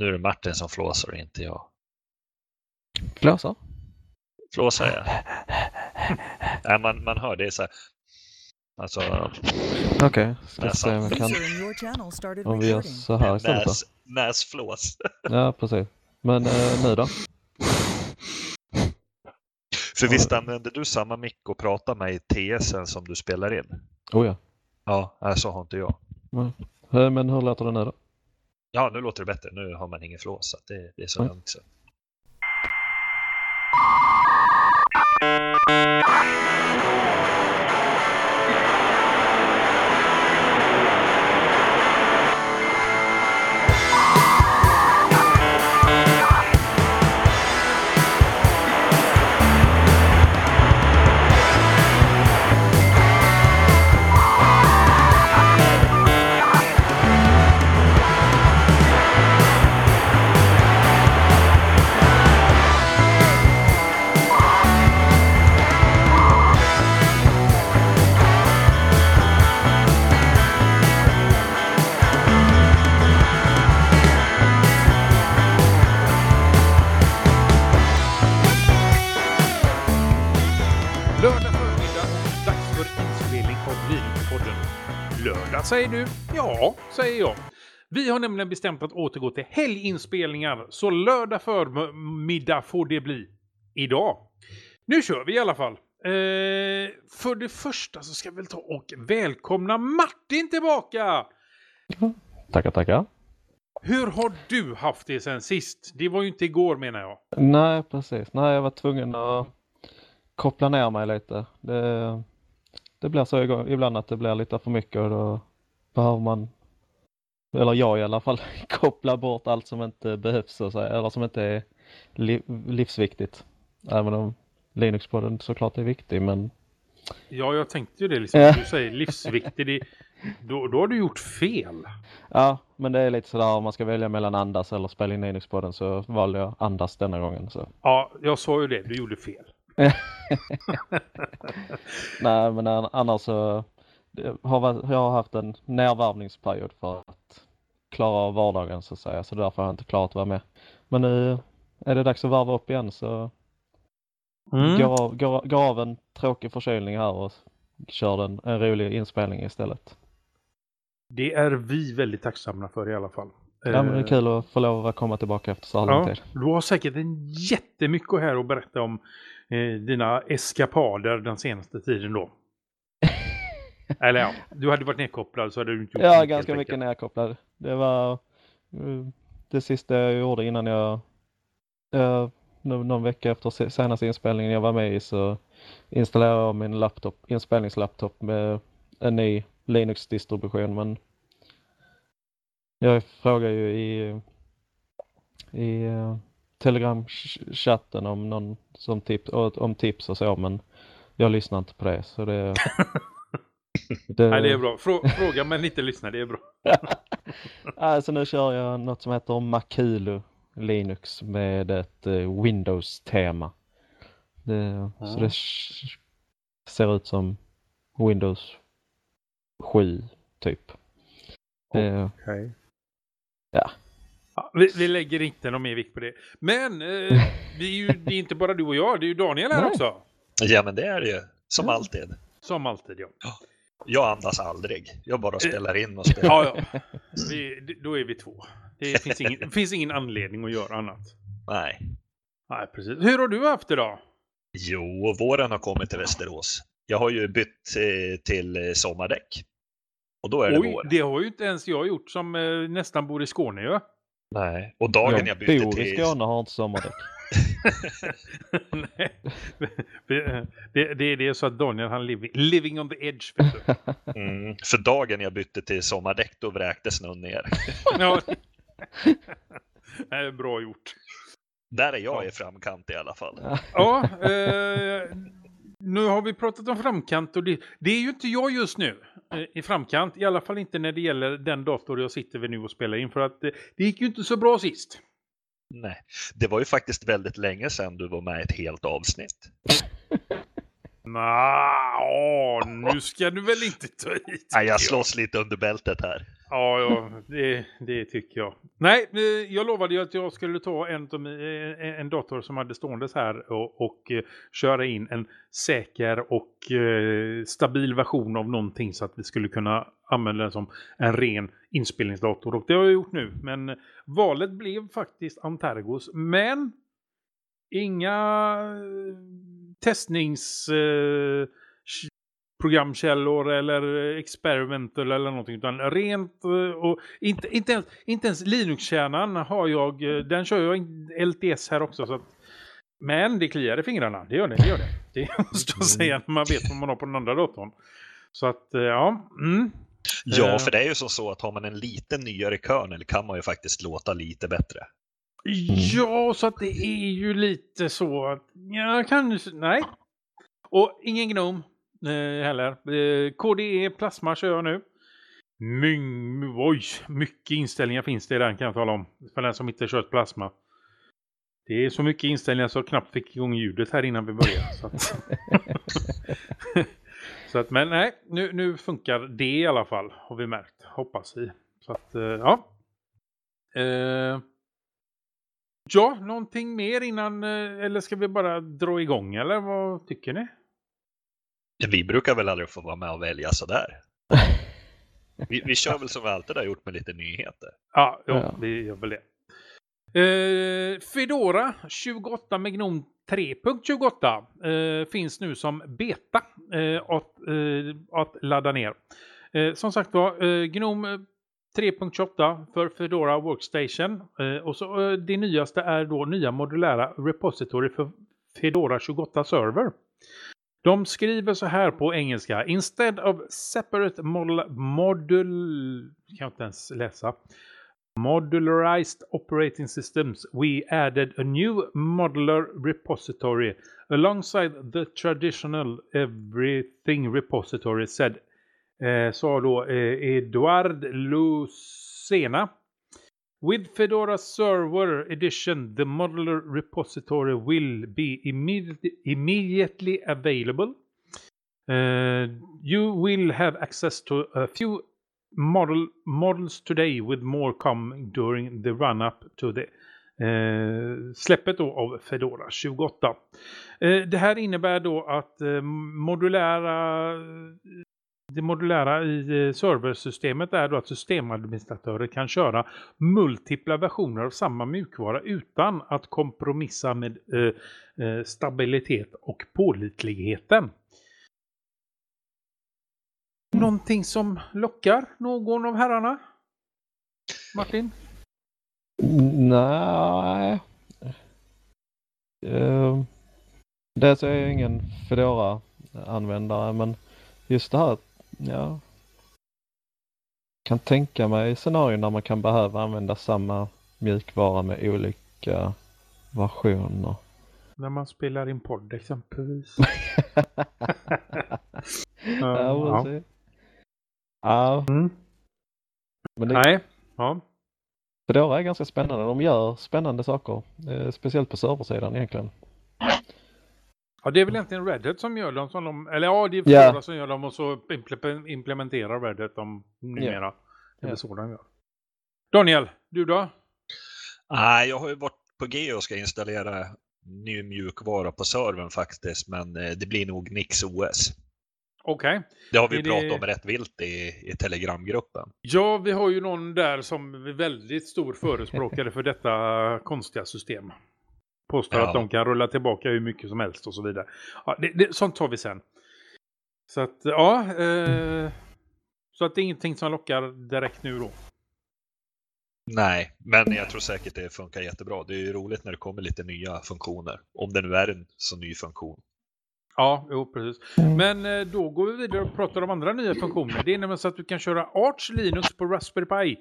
Nu är det Martin som flåsar och inte jag. Flåsar? Flåsar jag? Nej, man, man hör det är så här. Alltså, Okej, okay. ska Näsan. se om jag kan... Om vi gör så här istället då. näs, näsflås. Ja, precis. Men eh, nu då? För visst använder du samma mick och pratar med i TSen som du spelar in? Oh ja. Ja, så har inte jag. Eh, Men hur låter det nu då? Ja, nu låter det bättre. Nu har man ingen flås. Så det, det är så Mm. lugnt. Säger du? Ja, säger jag. Vi har nämligen bestämt att återgå till helginspelningar, så lördag förmiddag får det bli. Idag. Nu kör vi i alla fall. Eh, för det första så ska vi väl ta och välkomna Martin tillbaka! Tackar, tackar. Hur har du haft det sen sist? Det var ju inte igår menar jag. Nej, precis. Nej, jag var tvungen att koppla ner mig lite. Det, det blir så ibland att det blir lite för mycket och då behöver man, eller jag i alla fall, koppla bort allt som inte behövs så att säga, eller som inte är li, livsviktigt. Även om Linux-podden såklart är viktig, men Ja, jag tänkte ju det liksom. Ja. Du säger livsviktig. Det, då, då har du gjort fel. ja, men det är lite sådär om man ska välja mellan andas eller spela in Linux-podden så valde jag andas denna gången. Så. Ja, jag sa ju det. Du gjorde fel. Nej, men an- annars så har varit- jag har haft en nedvarvningsperiod för att klara av vardagen så att säga, så därför har jag inte klarat att vara med. Men nu är det dags att varva upp igen så går, av, går, går av en tråkig förkylning här och kör en, en rolig inspelning istället. Det är vi väldigt tacksamma för i alla fall. Ja, men det är Eh, kul att få lov att komma tillbaka efter så här Ja, tid. du har säkert en jättemycket här att berätta om eh, dina eskapader den senaste tiden då. Eller ja, du hade varit nedkopplad så hade du inte gjort Ja, mycket, ganska mycket enkelt. nedkopplad. Det var eh, det sista jag gjorde innan jag, eh, nå- någon vecka efter se- senaste inspelningen jag var med i så installerade jag min laptop, inspelningslaptop med en ny Linux-distribution men jag frågade ju i, i eh, Telegram-chatten om någon som tips, om tips och så men jag lyssnar inte på det så det, det, Nej, det är bra. Frå, fråga men inte lyssna, det är bra. Alltså nu kör jag något som heter Makulu Linux med ett eh, Windows-tema. Det, Så det ser ut som Windows 7 typ. Det, Ja. Ja, vi, vi lägger inte någon mer vikt på det. Men eh, vi är ju, det är inte bara du och jag, det är ju Daniel här Nej. också. Ja, men det är det ju. Som Ja. alltid. Som alltid ja. Jag andas aldrig. Jag bara spelar in och spelar. Ja, ja. Vi, då är vi två. Det finns ingen, det finns ingen anledning att göra annat. Nej. Nej, precis. Hur har du haft det då? Jo, våren har kommit till Västerås. Jag har ju bytt eh, till eh, sommardäck. Och då är det Oj, vår. det har ju inte ens jag gjort som eh, nästan bor i Skåne ju. Nej. Och dagen jag jag bytte bor i till... Skåne har inte sommardäck. Nej. Det, det, det, är så att Daniel han living, living on the edge. Mm, för dagen jag bytte till sommardäck, då vräkte snön ner. Ja. Det är bra gjort. Där är jag Ja. i framkant i alla fall. Ja, eh, nu har vi pratat om framkant och det, det är ju inte jag just nu eh, i framkant. I alla fall inte när det gäller den dator jag sitter vid nu och spelar in. För att eh, det gick ju inte så bra sist. Nej. Det var ju faktiskt väldigt länge sedan du var med i ett helt avsnitt. Nå, nu ska du väl inte ta i. Nej, jag slåss lite under bältet här. Ja, ja det, det tycker jag. Nej, eh, jag lovade ju att jag skulle ta en, en dator som hade ståendes här och, och eh, köra in en säker och eh, stabil version av någonting så att vi skulle kunna använda den som en ren inspelningsdator. Och det har jag gjort nu. Men valet blev faktiskt Antergos. Men inga testnings programkällor eller experimental eller någonting utan rent eh, och inte, inte ens, inte ens Linux-kärnan har jag, eh, den kör jag LTS här också så att, men det kliar i fingrarna, det gör det, det gör det. Det måste jag säga när man vet vad man har på den andra datorn. Så att, eh, ja. Mm. Ja, för det är ju så, så att har man en lite nyare kernel kan man ju faktiskt låta lite bättre. Ja, så att det är ju lite så att, ja, kanske, nej. Och ingen Gnome, eh, heller. Eh, KDE Plasma kör jag nu. My, oj, mycket inställningar finns det i den kan jag tala om. För den som inte kört Plasma. Det är så mycket inställningar så jag knappt fick igång ljudet här innan vi började. Så att, så att men nej, nu, nu funkar det i alla fall. Har vi märkt, hoppas vi. Så att, eh, ja. Eh, ja, någonting mer innan, eh, eller ska vi bara dra igång eller vad tycker ni? Vi brukar väl aldrig få vara med och välja sådär. vi, vi kör väl som vi alltid har gjort med lite nyheter. Ja, jo, ja. vi gör väl det. Uh, Fedora 28 med Gnome 3.28 uh, finns nu som beta uh, att, att ladda ner. som sagt var, Gnome 3.28 för Fedora Workstation. Eh, och så eh, det nyaste är då nya modulära repository för Fedora 28 Server. De skriver så här på engelska. Instead of separate model, modul... Kan jag inte ens läsa. Modularized operating systems, we added a new modular repository alongside the traditional everything repository, said eh, sa då eh, Eduard Lucena With Fedora Server Edition, the modular repository will be immediately, immediately available. Uh, you will have access to a few model models today with more coming during the run-up to the uh, släppet då av Fedora 28. Uh, eh, det här innebär då att uh, modulära det modulära i eh, serversystemet är då att systemadministratörer kan köra multipla versioner av samma mjukvara utan att kompromissa med eh, eh stabilitet och pålitligheten. Någonting som lockar någon av herrarna? Martin? Nej. Eh, uh, dels är jag ingen Fedora-användare men just det här ja. Kan tänka mig scenarion där man kan behöva använda samma mjukvara med olika versioner. När man spelar in podd exempelvis. ja, ja. ja. Mm. Men det... Nej. Ja. Fedora är ganska spännande. De gör spännande saker. Eh, speciellt på serversidan egentligen. Ja, det är väl egentligen Red Hat som gör dem. Som de, eller ja, det är flera yeah. som gör dem och så implementerar Red Hat dem numera. Yeah. Det är yeah. så de gör. Daniel, du då? Nej, jag har ju varit på G och ska installera ny mjukvara på servern faktiskt, men eh, det blir nog Nix OS. Okej. Okay. Det har vi är pratat det... om rätt vilt i, i Telegramgruppen. Ja, vi har ju någon där som är väldigt stor förespråkare för detta konstiga system. Påstår ja. att de kan rulla tillbaka hur mycket som helst och så vidare. Ja, det, det, sånt tar vi sen. Så att, ja. Eh, så att det är ingenting som lockar direkt nu då. Nej, men jag tror säkert det funkar jättebra. Det är ju roligt när det kommer lite nya funktioner. Om det nu är en så ny funktion. Ja, jo, precis. Men eh, då går vi vidare och pratar om andra nya funktioner. Det är nämligen så att du kan köra Arch Linux på Raspberry Pi.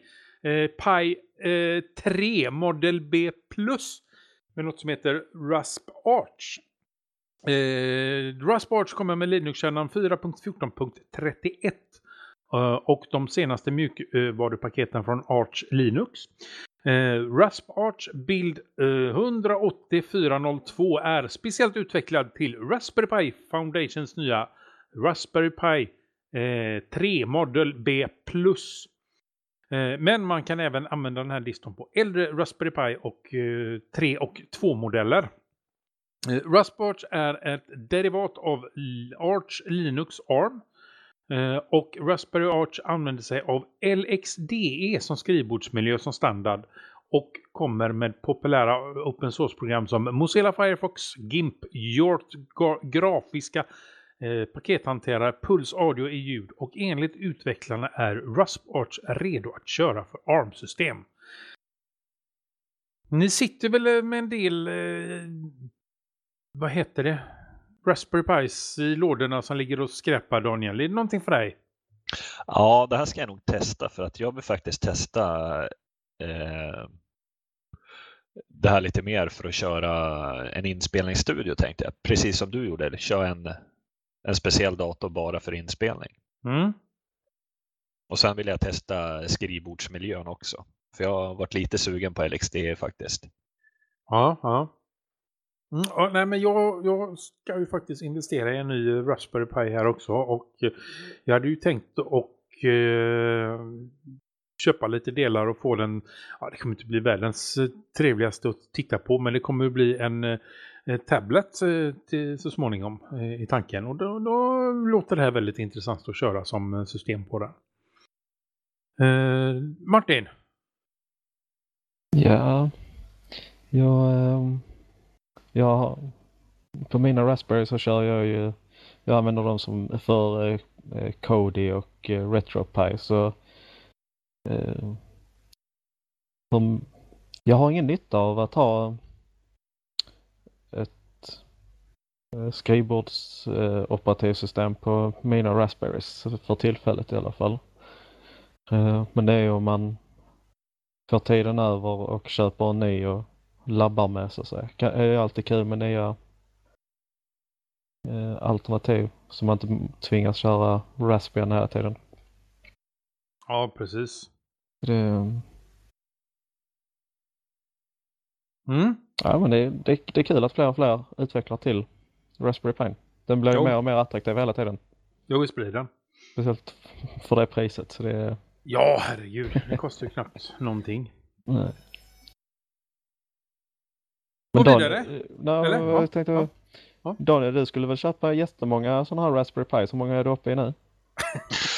Eh, Pi eh, 3 Model B Plus med något som heter Rasp Arch. Eh, Rasp Arch kommer med Linux-kärnan 4.14.31 eh, och de senaste mjukvarupaketen från Arch Linux. Eh, Rasp Arch Build eh, 180402 är speciellt utvecklad till Raspberry Pi Foundations nya Raspberry Pi eh, 3 Model B+. Eh, men man kan även använda den här listan på äldre Raspberry Pi och eh, 3 och 2 modeller. Eh, Rasparch Arch är ett derivat av Arch Linux ARM. Och Raspberry Arch använder sig av LXDE som skrivbordsmiljö som standard och kommer med populära open source-program som Mozilla Firefox, GIMP, Yort grafiska eh, pakethanterare, Puls audio i ljud och enligt utvecklarna är Rasp Arch redo att köra för ARM-system. Ni sitter väl eh, med en del, eh, vad heter det, Raspberry Pis i lådorna som ligger och skräpar Daniel. Är det någonting för dig? Ja, det här ska jag nog testa för att jag vill faktiskt testa eh, det här lite mer för att köra en inspelningsstudio tänkte jag. Precis som du gjorde, köra en, en speciell dator bara för inspelning. Mm. Och sen vill jag testa skrivbordsmiljön också. För jag har varit lite sugen på LXD faktiskt. Ja, ja. Mm, ja, nej, men jag, jag ska ju faktiskt investera i en ny Raspberry Pi här också och jag hade ju tänkt att eh, köpa lite delar och få den, ja det kommer inte bli världens trevligaste att titta på men det kommer bli en eh, Eh, tablet eh, till, så småningom eh, i tanken och då, då, låter det här väldigt intressant att köra som system på den. Eh, Martin? Ja, jag jag, på mina Raspberry så kör jag ju, jag använder dem som för eh, Kodi och eh, RetroPie så eh, de, jag har ingen nytta av att ha ett eh, skrivbordsoperativsystem eh, på mina Raspberries för tillfället i alla fall. Eh, men det är om man får tiden över och köper en ny och labbar med så att säga. Det är alltid kul med nya eh, alternativ så man inte tvingas köra Raspbian hela tiden. Ja, precis. Det, mm. Ja, men det, det, det är kul att fler och fler utvecklar till Raspberry Pi. Den blir jo. mer och mer attraktiv hela tiden. Jo, visst blir den. Speciellt för det priset. Så det... Ja, herregud. Det kostar ju knappt någonting. Nej. Gå vidare? Eh, nej, Eller? Jag tänkte. Ja. Daniel, du skulle väl köpa jättemånga sådana här Raspberry Pi. Hur många är du uppe i nu?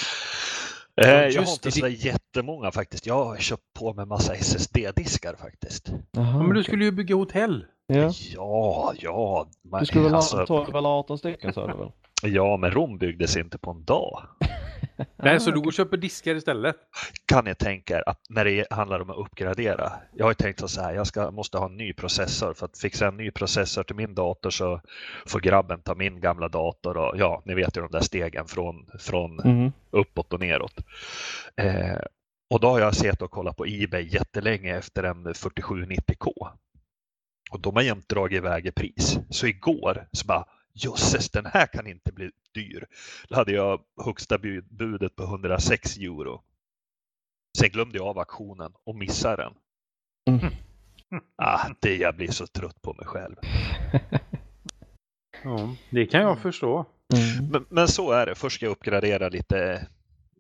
eh, jag har inte så jättemånga faktiskt. Jag har köpt på mig massa SSD-diskar faktiskt. Aha, men du okay. skulle ju bygga hotell. Ja, ja. ja man, du skulle väl alltså... ha 12 eller 18 stycken sa du väl? Ja, men Rom byggdes inte på en dag. Nej, så du går och köper diskar istället? Kan ni tänka er att när det handlar om att uppgradera. Jag har ju tänkt så här, jag ska, måste ha en ny processor. För att fixa en ny processor till min dator så får grabben ta min gamla dator. Och ja, ni vet ju de där stegen från, från mm. uppåt och neråt. Eh, och då har jag sett och kollat på Ebay jättelänge efter en 4790K. Och de har jämt dragit iväg i pris. Så igår så bara jösses, den här kan inte bli dyr. Då hade jag högsta budet på 106 euro. Sen glömde jag av auktionen och missade den. Mm. Ah, det jag blir så trött på mig själv. ja, det kan jag förstå. Mm. Men, men, så är det. Först ska jag uppgradera lite.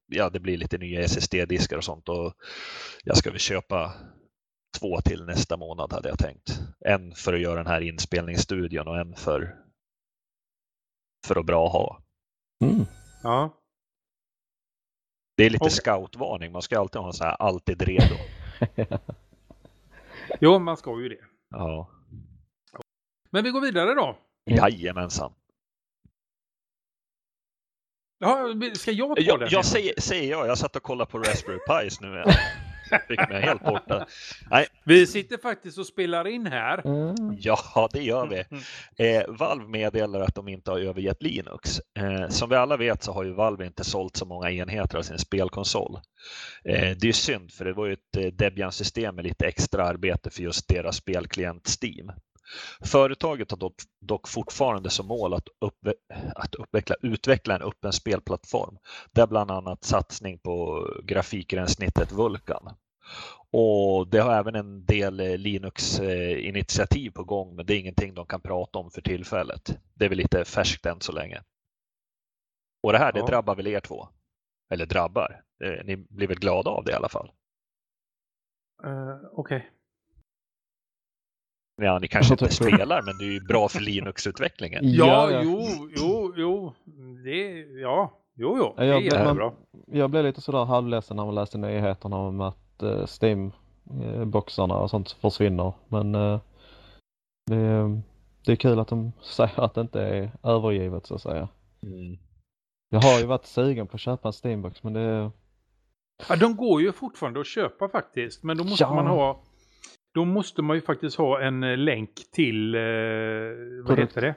Ja, det blir lite nya SSD-diskar och sånt. Och jag ska väl köpa två till nästa månad hade jag tänkt. En för att göra den här inspelningsstudion och en för för att bra ha. Mm. Ja. Det är lite och... scoutvarning. Man ska alltid ha så här alltid redo. jo, man ska ju det. Ja. Men vi går vidare då. Jajamensan. Ja, ska jag ta jag, den? Jag säger, säger jag. Jag satt och kollade på Raspberry Pis nu. Fick mig helt borta. Nej. Vi sitter faktiskt och spelar in här. Mm. Ja, det gör vi. Mm. Eh, Valve meddelar att de inte har övergett Linux. Eh, som vi alla vet så har ju Valve inte sålt så många enheter av sin spelkonsol. Eh, det är synd för det var ju ett eh, Debian-system med lite extra arbete för just deras spelklient Steam. Företaget har dock, dock fortfarande som mål att, uppve att uppveckla, utveckla en öppen spelplattform där bland annat satsning på grafikgränssnittet Vulkan. Och det har även en del eh, Linux-initiativ på gång, men det är ingenting de kan prata om för tillfället. Det är väl lite färskt än så länge. Och det här, det Ja. drabbar väl er två? Eller drabbar? Eh, Ni blir väl glada av det i alla fall? Eh, Okej. Ja, ni kanske inte Jag spelar, men det är ju bra för Linux-utvecklingen. Ja, Ja, jo, jo, jo. Det, ja, jo, jo. Det Ja, är jag- jättebra. Jag blev lite sådär halvledsen när man läste nyheterna om att uh, Steam-boxarna och sånt försvinner. Men eh, det, det är kul att de säger att det inte är övergivet så att säga. Mm. Jag har ju varit sugen på att köpa en Steambox men det... Ja, de går ju fortfarande att köpa faktiskt, men då måste Ja. man ha då måste man ju faktiskt ha en eh, länk till, eh, vad heter det?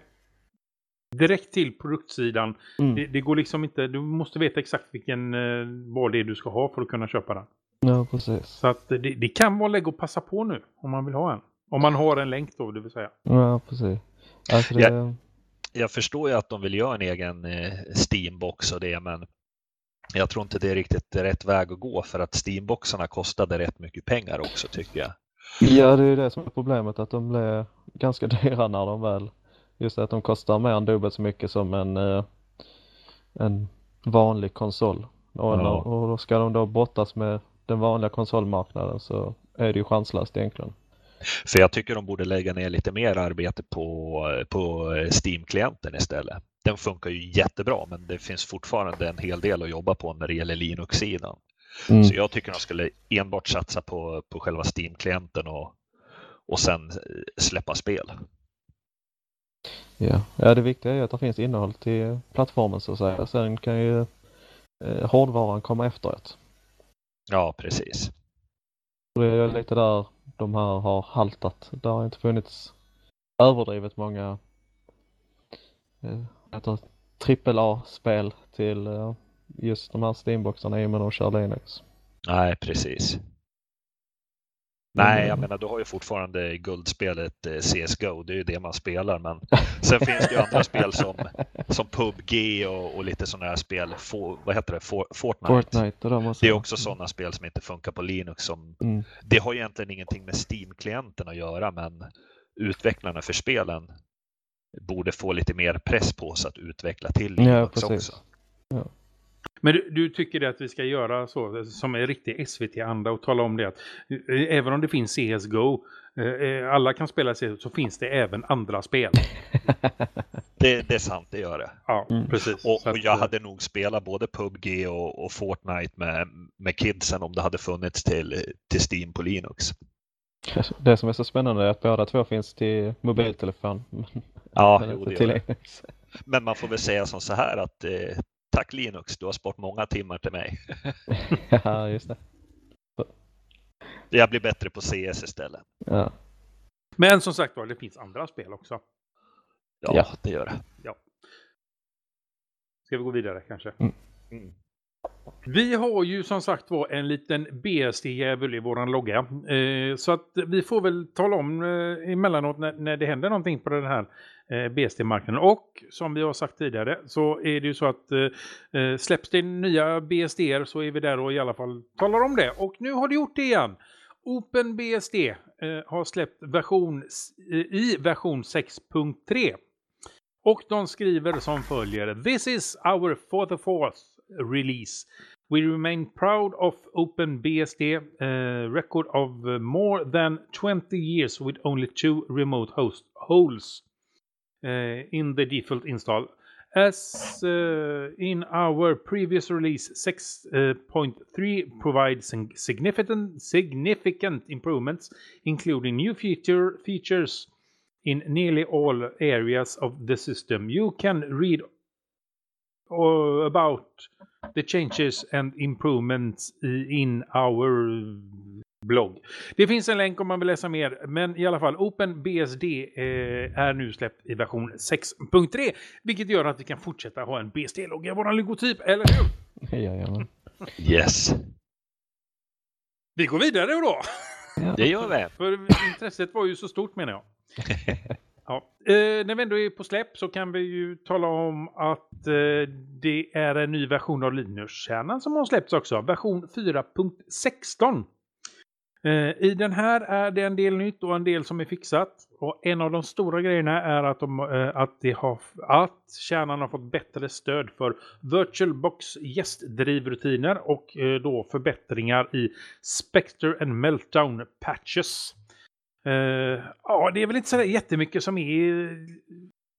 Direkt till produktsidan. Mm. Det, det går liksom inte, du måste veta exakt vilken, eh, vad det är du ska ha för att kunna köpa den. Ja precis. Så att det, det kan vara läge att passa på nu om man vill ha en. Om man har en länk då, det vill säga. Ja precis. Alltså det... Ja. Jag förstår ju att de vill göra en egen eh, Steambox och det, men jag tror inte det är riktigt rätt väg att gå för att Steamboxarna kostade rätt mycket pengar också tycker jag. Ja, det är ju det som är problemet att de blir ganska dyra när de väl just att de kostar mer än dubbelt så mycket som en, eh, en vanlig konsol. Och, Ja. och då ska de då brottas med den vanliga konsolmarknaden så är det ju chanslöst egentligen. För jag tycker de borde lägga ner lite mer arbete på, på Steam-klienten istället. Den funkar ju jättebra, men det finns fortfarande en hel del att jobba på när det gäller Linux-sidan. Mm. Så jag tycker de skulle enbart satsa på, på själva Steam-klienten och, och sen eh, släppa spel. Ja. ja, det viktiga är att det finns innehåll till plattformen så att säga. Sen kan ju eh, hårdvaran komma efteråt. Ja, precis. Det är lite där de här har haltat. Det har inte funnits överdrivet många eh, trippel A-spel till eh, just de här Steamboxarna i och med de kör Linux. Nej, precis. Nej, jag Mm. menar du har ju fortfarande guldspelet eh, CSGO, det är ju det man spelar. Men sen finns det ju andra spel som, som PubG och, och lite sådana här spel. For, vad heter det? For, Fortnite. Fortnite och de och så. Det är också sådana spel som inte funkar på Linux. Som, Mm. det har egentligen ingenting med Steam-klienten att göra, men utvecklarna för spelen borde få lite mer press på sig att utveckla till Ja, Linux precis. också. Men du, du tycker det att vi ska göra så som är riktig SVT-anda och tala om det att eh, även om det finns CSGO, eh, eh, alla kan spela CSGO, så finns det även andra spel. Det, det är sant, det gör det. Ja, Mm. precis. Och, och jag eh, hade nog spelat både PubG och, och Fortnite med, med kidsen om det hade funnits till, till Steam på Linux. Det som är så spännande är att båda två finns till mobiltelefon. Ja, men jo, det det. Men man får väl säga som så här att eh, tack Linux, du har sparat många timmar till mig. ja, just det. Jag blir bättre på CS istället. Ja. Men som sagt var, det finns andra spel också. Ja, Ja. det gör det. Ska vi gå vidare kanske? Mm. Vi har ju som sagt var en liten BSD-jävel i våran logga. Eh, så att vi får väl tala om eh, emellanåt när, när det händer någonting på den här eh, BSD-marknaden. Och som vi har sagt tidigare så är det ju så att eh, eh släpps det nya BSD så är vi där och i alla fall talar om det. Och nu har det gjort det igen. OpenBSD eh, har släppt version, eh, i version 6.3. Och de skriver som följer. This is our for the fourth release. We remain proud of OpenBSD uh, eh, record of uh, more than 20 years with only two remote host holes uh, in the default install. As uh, in our previous release 6.3 provides significant significant improvements including new feature features in nearly all areas of the system. You can read about the changes and improvements in our blogg. Det finns en länk om man vill läsa mer, men i alla fall OpenBSD eh, är nu släppt i version 6.3, vilket gör att vi kan fortsätta ha en BSD-logga i våran logotyp, eller hur? Jajamän. Yes, Vi går vidare då! det gör vi. För intresset var ju så stort menar jag. Ja. Eh, när vi ändå är på släpp så kan vi ju tala om att eh, det är en ny version av Linux-kärnan som har släppts också. Version 4.16. Eh, I den här är det en del nytt och en del som är fixat. Och en av de stora grejerna är att, de, eh, att, de har, att kärnan har fått bättre stöd för VirtualBox gästdrivrutiner och eh, då förbättringar i Spectre and Meltdown patches. Ja, det är väl inte så jättemycket som är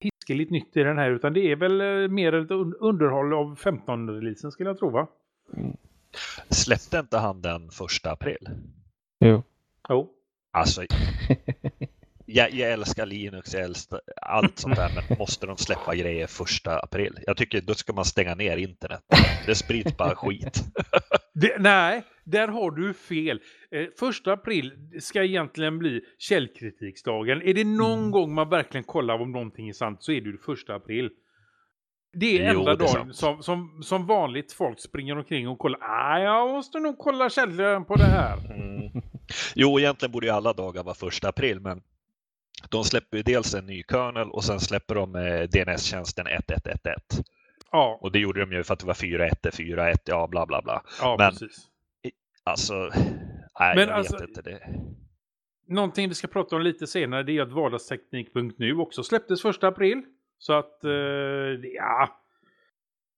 hiskeligt nytt i den här utan det är väl mer ett underhåll av 15-releasen skulle jag tro va? Mm. Släppte inte han den första april? Jo. Jo. Alltså, jag, jag älskar Linux, jag älskar allt sånt där, men måste de släppa grejer första april? Jag tycker då ska man stänga ner internet. Det sprids bara skit. Det, nej, där har du fel. Eh, första april ska egentligen bli källkritiksdagen. Är det någon Mm. gång man verkligen kollar om någonting är sant så är det ju första april. Det är Jo, enda det dagen som, som, som vanligt folk springer omkring och kollar. Ah, jag måste nog kolla källan på det här. Mm. Jo, egentligen borde ju alla dagar vara första april, men de släpper ju dels en ny kernel och sen släpper de eh, DNS-tjänsten 1111. Ja, Och det gjorde de ju för att det var 4.1, 4.1, ja bla bla bla. ja Men- precis. Alltså, nej, Men jag alltså- vet inte. Det. Någonting vi ska prata om lite senare det är att vardagsteknik.nu också släpptes första april. Så att, eh, ja.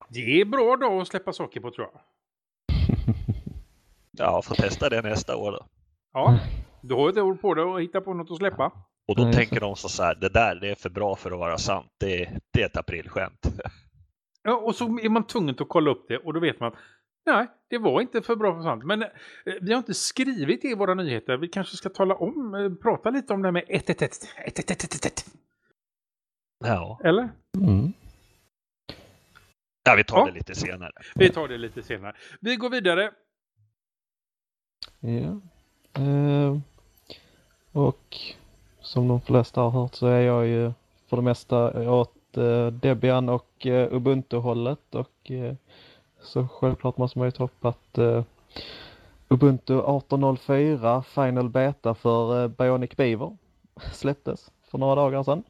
Det är bra dag att släppa saker på tror jag. Ja, får testa det nästa år då. Ja, du har ett år på dig att hitta på något att släppa. Och då Nej, tänker de så här, det där det är för bra för att vara sant. Det, det är ett aprilskämt. Ja, och så är man tvungen att kolla upp det och då vet man att nej, det var inte för bra för sant. Men eh, vi har inte skrivit det i våra nyheter. Vi kanske ska tala om, eh, prata lite om det här med 111. 111. Ja, Eller? Mm. ja vi tar Ja. det lite senare. Vi tar det lite senare. Vi går vidare. Ja. Eh, och som de flesta har hört så är jag ju för det mesta åt eh, Debian och eh, Ubuntu-hållet och eh, så självklart måste man ju ta upp att eh, Ubuntu 18.04 Final Beta för eh, Bionic Beaver släpptes för några dagar sedan.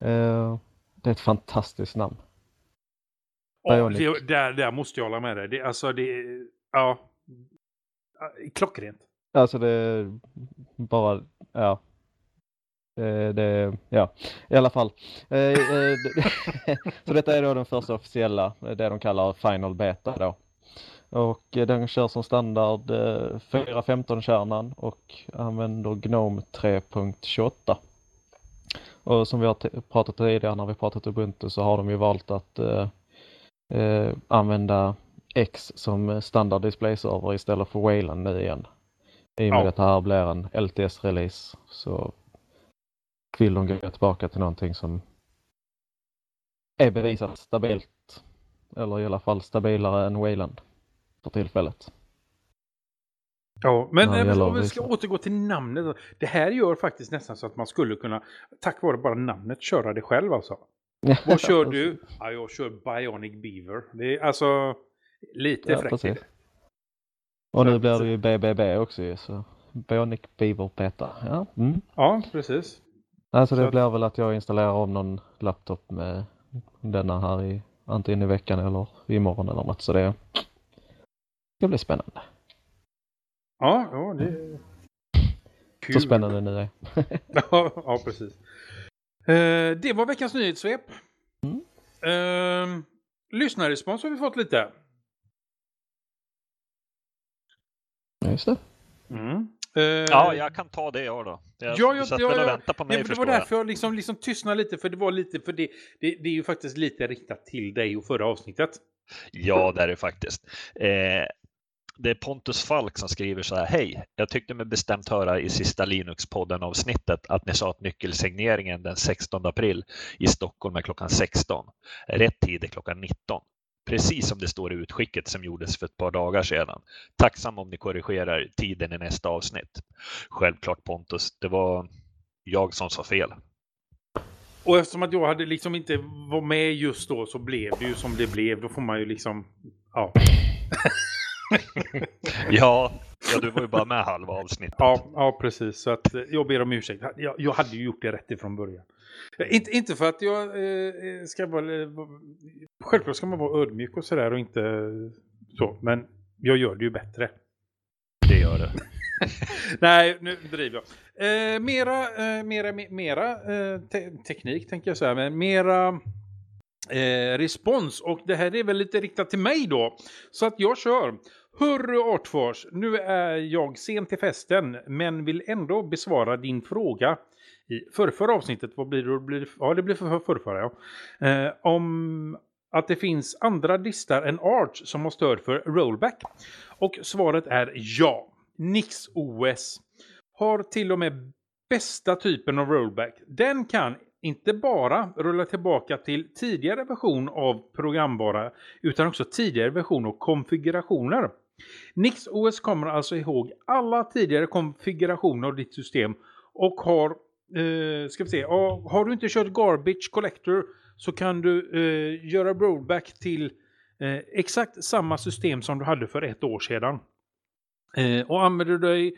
Eh, det är ett fantastiskt namn. Ja, det, där, där måste jag hålla med dig. Det, alltså det ja, klockrent. Alltså det är bara, ja. Det, det, ja, i alla fall. Eh, eh, så detta är då den första officiella, eh, det de kallar Final Beta då. Och eh, den kör som standard eh, 4.15-kärnan och använder GNOME 3.28. Och som vi har pratat tidigare när vi pratat Ubuntu så har de ju valt att eh, eh, använda X som standard display-server istället för Wayland nu igen. I och med Ja. att det här blir en LTS-release så vill de gå tillbaka till någonting som är bevisat stabilt. Eller i alla fall stabilare än Wayland för tillfället. Ja, men Ja, om vi ska återgå till namnet. Det här gör faktiskt nästan så att man skulle kunna, tack vare bara namnet, köra det själv alltså. Vad kör du? Ja, jag kör Bionic Beaver. Det är alltså lite Ja, fräckt. precis. Och Så nu blir det ju BBB också ju, så Bionic Beaver Beta. Ja. Mm. Ja, precis. Alltså Så det att- blir väl att jag installerar om någon laptop med denna här i antingen i veckan eller imorgon eller något så det det blir spännande. Ja, ja det är kul. Så spännande nu är. ja, ja, precis. Eh, det var veckans nyhetssvep. Mm. Eh, lyssnarrespons har vi fått lite. Ja, Just det. Mm. Eh, Ja, jag kan ta det jag då. Jag Ja, satt ja, väl och ja. väntade på mig det, det var därför jag liksom, liksom tystnade lite, för det var lite, för det, det, det är ju faktiskt lite riktat till dig och förra avsnittet. Ja, det är det faktiskt. Eh, det är Pontus Falk som skriver så här. Hej, jag tyckte mig bestämt höra i sista Linux-podden avsnittet att ni sa att nyckelsigneringen den 16 april i Stockholm är klockan 16. Rätt tid är klockan 19. Precis som det står i utskicket som gjordes för ett par dagar sedan. Tacksam om ni korrigerar tiden i nästa avsnitt. Självklart Pontus, det var jag som sa fel. Och eftersom att jag hade liksom inte var med just då så blev det ju som det blev. Då får man ju liksom, ja. Ja, ja du var ju bara med halva avsnittet. Ja, ja precis. Så att eh, jag ber om ursäkt. Jag, jag hade ju gjort det rätt ifrån början. Eh, Inte, inte för att jag eh, ska vara... eh, Självklart ska man vara ödmjuk och sådär och inte så. Men jag gör det ju bättre. Det gör det. Nej, nu driver jag. Eh, mera, eh, mera, me- mera eh, te teknik tänker jag säga, men mera eh, respons. Och det här är väl lite riktat till mig då. Så att jag kör. Hörru Artfors, nu är jag sen till festen, men vill ändå besvara din fråga i förrförra avsnittet. Vad blir det? Blir ja, det blir för förrförra, ja. Eh, om att det finns andra distar än Arch som har stöd för rollback. Och svaret är ja. Nix OS har till och med bästa typen av rollback. Den kan inte bara rulla tillbaka till tidigare version av programvara utan också tidigare version av konfigurationer. NixOS kommer alltså ihåg alla tidigare konfigurationer av ditt system och har, eh, ska vi se, har du inte kört Garbage Collector så kan du eh, göra rollback till eh, exakt samma system som du hade för ett år sedan. Eh, och använder du dig eh,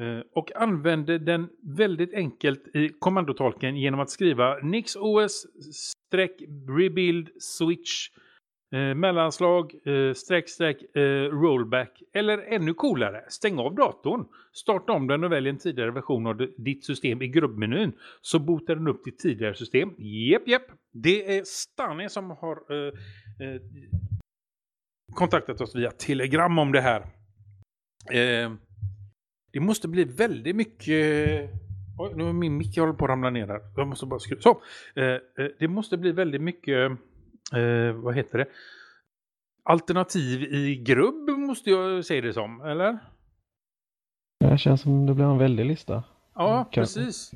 Eh, och använder den väldigt enkelt i kommandotolken genom att skriva nixos rebuild switch eh, mellanslag eh, streck streck eh, rollback eller ännu coolare stäng av datorn starta om den och välj en tidigare version av ditt system i grubbmenyn så botar den upp ditt tidigare system. Jep, jep. Det är Stanley som har eh, eh, kontaktat oss via Telegram om det här. Eh, det måste bli väldigt mycket... Oj, nu är min mick håller på att ramla ner där. Jag måste bara skruva. Så. Eh, eh, det måste bli väldigt mycket... Eh, vad heter det? Alternativ i grubb måste jag säga det som, eller? Det känns som det blir en väldig lista. Ja, Mm, kan- precis.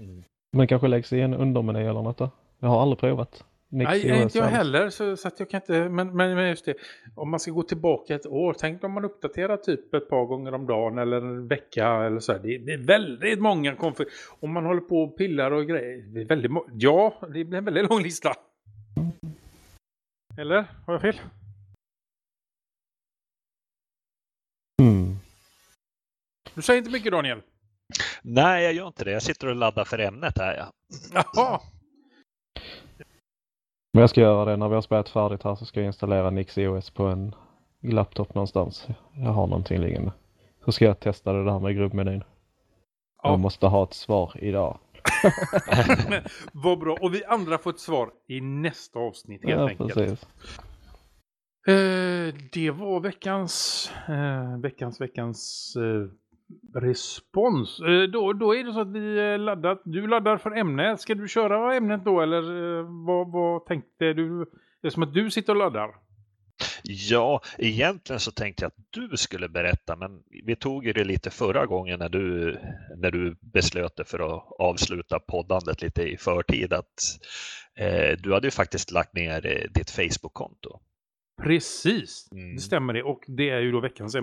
Men kanske läggs i en undermeny eller något då? Jag har aldrig provat. Nix Nej, iOS inte jag heller, så, så att jag kan inte, men, men, men just det, om man ska gå tillbaka ett år, tänk om man uppdaterar typ ett par gånger om dagen eller en vecka eller så här. Det, är väldigt många konfig, om man håller på och pillar och grejer, det är väldigt ja, det blir en väldigt lång lista. Eller? Har jag fel? Mm. Du säger inte mycket Daniel. Nej, jag gör inte det. Jag sitter och laddar för ämnet här. Ja. Jaha, Men jag ska göra det när vi har spelat färdigt här så ska jag installera Nix iOS på en laptop någonstans. Jag har någonting liggande. Så ska jag testa det där med grubbmenyn. Ja. Jag måste ha ett svar idag. vad bra. Och vi andra får ett svar i nästa avsnitt helt Ja, enkelt. precis. Eh, det var veckans, eh, veckans, veckans eh, respons. Eh, då, då är det så att vi eh, laddat, du laddar för ämne. Ska du köra ämnet då eller eh, vad, vad tänkte du? Det är som att du sitter och laddar. ja, egentligen så tänkte jag att du skulle berätta, men vi tog ju det lite förra gången när du, när du beslöt dig för att avsluta poddandet lite i förtid. Att, eh, du hade ju faktiskt lagt ner ditt Facebook-konto. Precis, Mm. det stämmer det. Och det är ju då veckans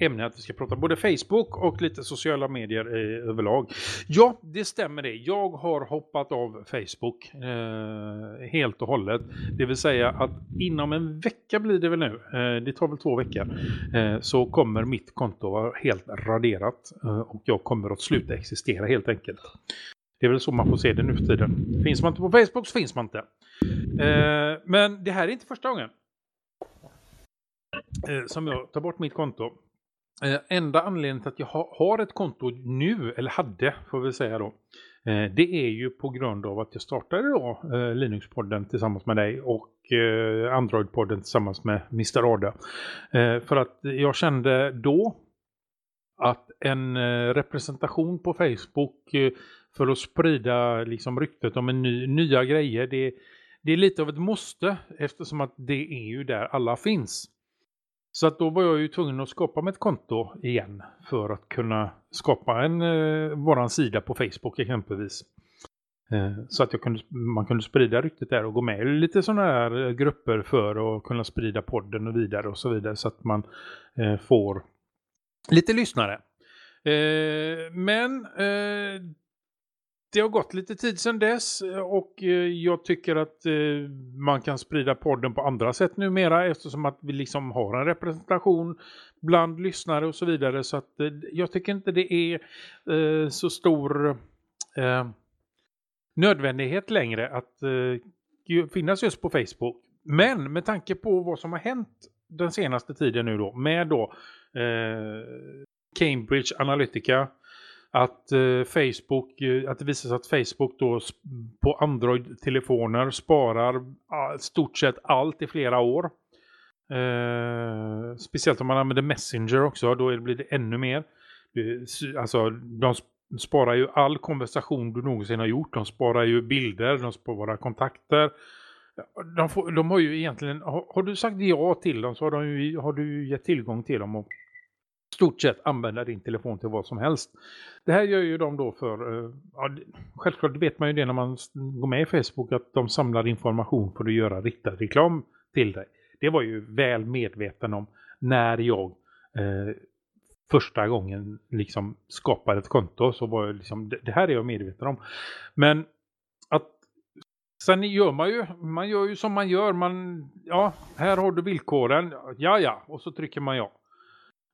ämne, att vi ska prata både Facebook och lite sociala medier eh, överlag. Ja, det stämmer det. Jag har hoppat av Facebook eh, helt och hållet. Det vill säga att inom en vecka blir det väl nu, eh, det tar väl två veckor, eh, så kommer mitt konto vara helt raderat eh, och jag kommer att sluta existera helt enkelt. Det är väl så man får se det nu för tiden. Finns man inte på Facebook så finns man inte. Eh, men det här är inte första gången Eh, som jag tar bort mitt konto. Eh, enda anledningen till att jag ha, har ett konto nu, eller hade får vi säga då, eh, det är ju på grund av att jag startade då eh, Linux-podden tillsammans med dig och eh, Android-podden tillsammans med Mr. Ada. Eh, för att jag kände då att en eh, representation på Facebook för att sprida liksom ryktet om en ny, nya grejer, det, det är lite av ett måste eftersom att det är ju där alla finns. Så att då var jag ju tvungen att skapa mig ett konto igen för att kunna skapa en eh, våran sida på Facebook exempelvis. Eh, så att jag kunde, man kunde sprida ryktet där och gå med i lite sådana här eh, grupper för att kunna sprida podden och vidare och så vidare så att man eh, får lite lyssnare. Eh, men eh, det har gått lite tid sedan dess eh, och eh, jag tycker att eh, man kan sprida podden på andra sätt numera eftersom att vi liksom har en representation bland lyssnare och så vidare. Så att jag tycker inte det är så stor nödvändighet längre att finnas just på Facebook. Men med tanke på vad som har hänt den senaste tiden nu då med då Cambridge Analytica att eh, Facebook, eh, att det visar sig att Facebook då på Android-telefoner sparar stort sett allt i flera år. Eh, speciellt om man använder Messenger också, då blir det ännu mer. Alltså, de sparar ju all konversation du någonsin har gjort. De sparar ju bilder, de sparar kontakter. De, får, de har ju egentligen, har, har, du sagt ja till dem så har, de ju, har du gett tillgång till dem och stort sett använda din telefon till vad som helst. Det här gör ju de då för, eh, ja, självklart vet man ju det när man går med i Facebook att de samlar information för att göra riktad reklam till dig. Det var ju väl medveten om när jag eh, första gången liksom skapade ett konto så var jag liksom, det, det här är jag medveten om. Men att sen gör man ju, man gör ju som man gör, man, ja, här har du villkoren, ja ja, och så trycker man ja.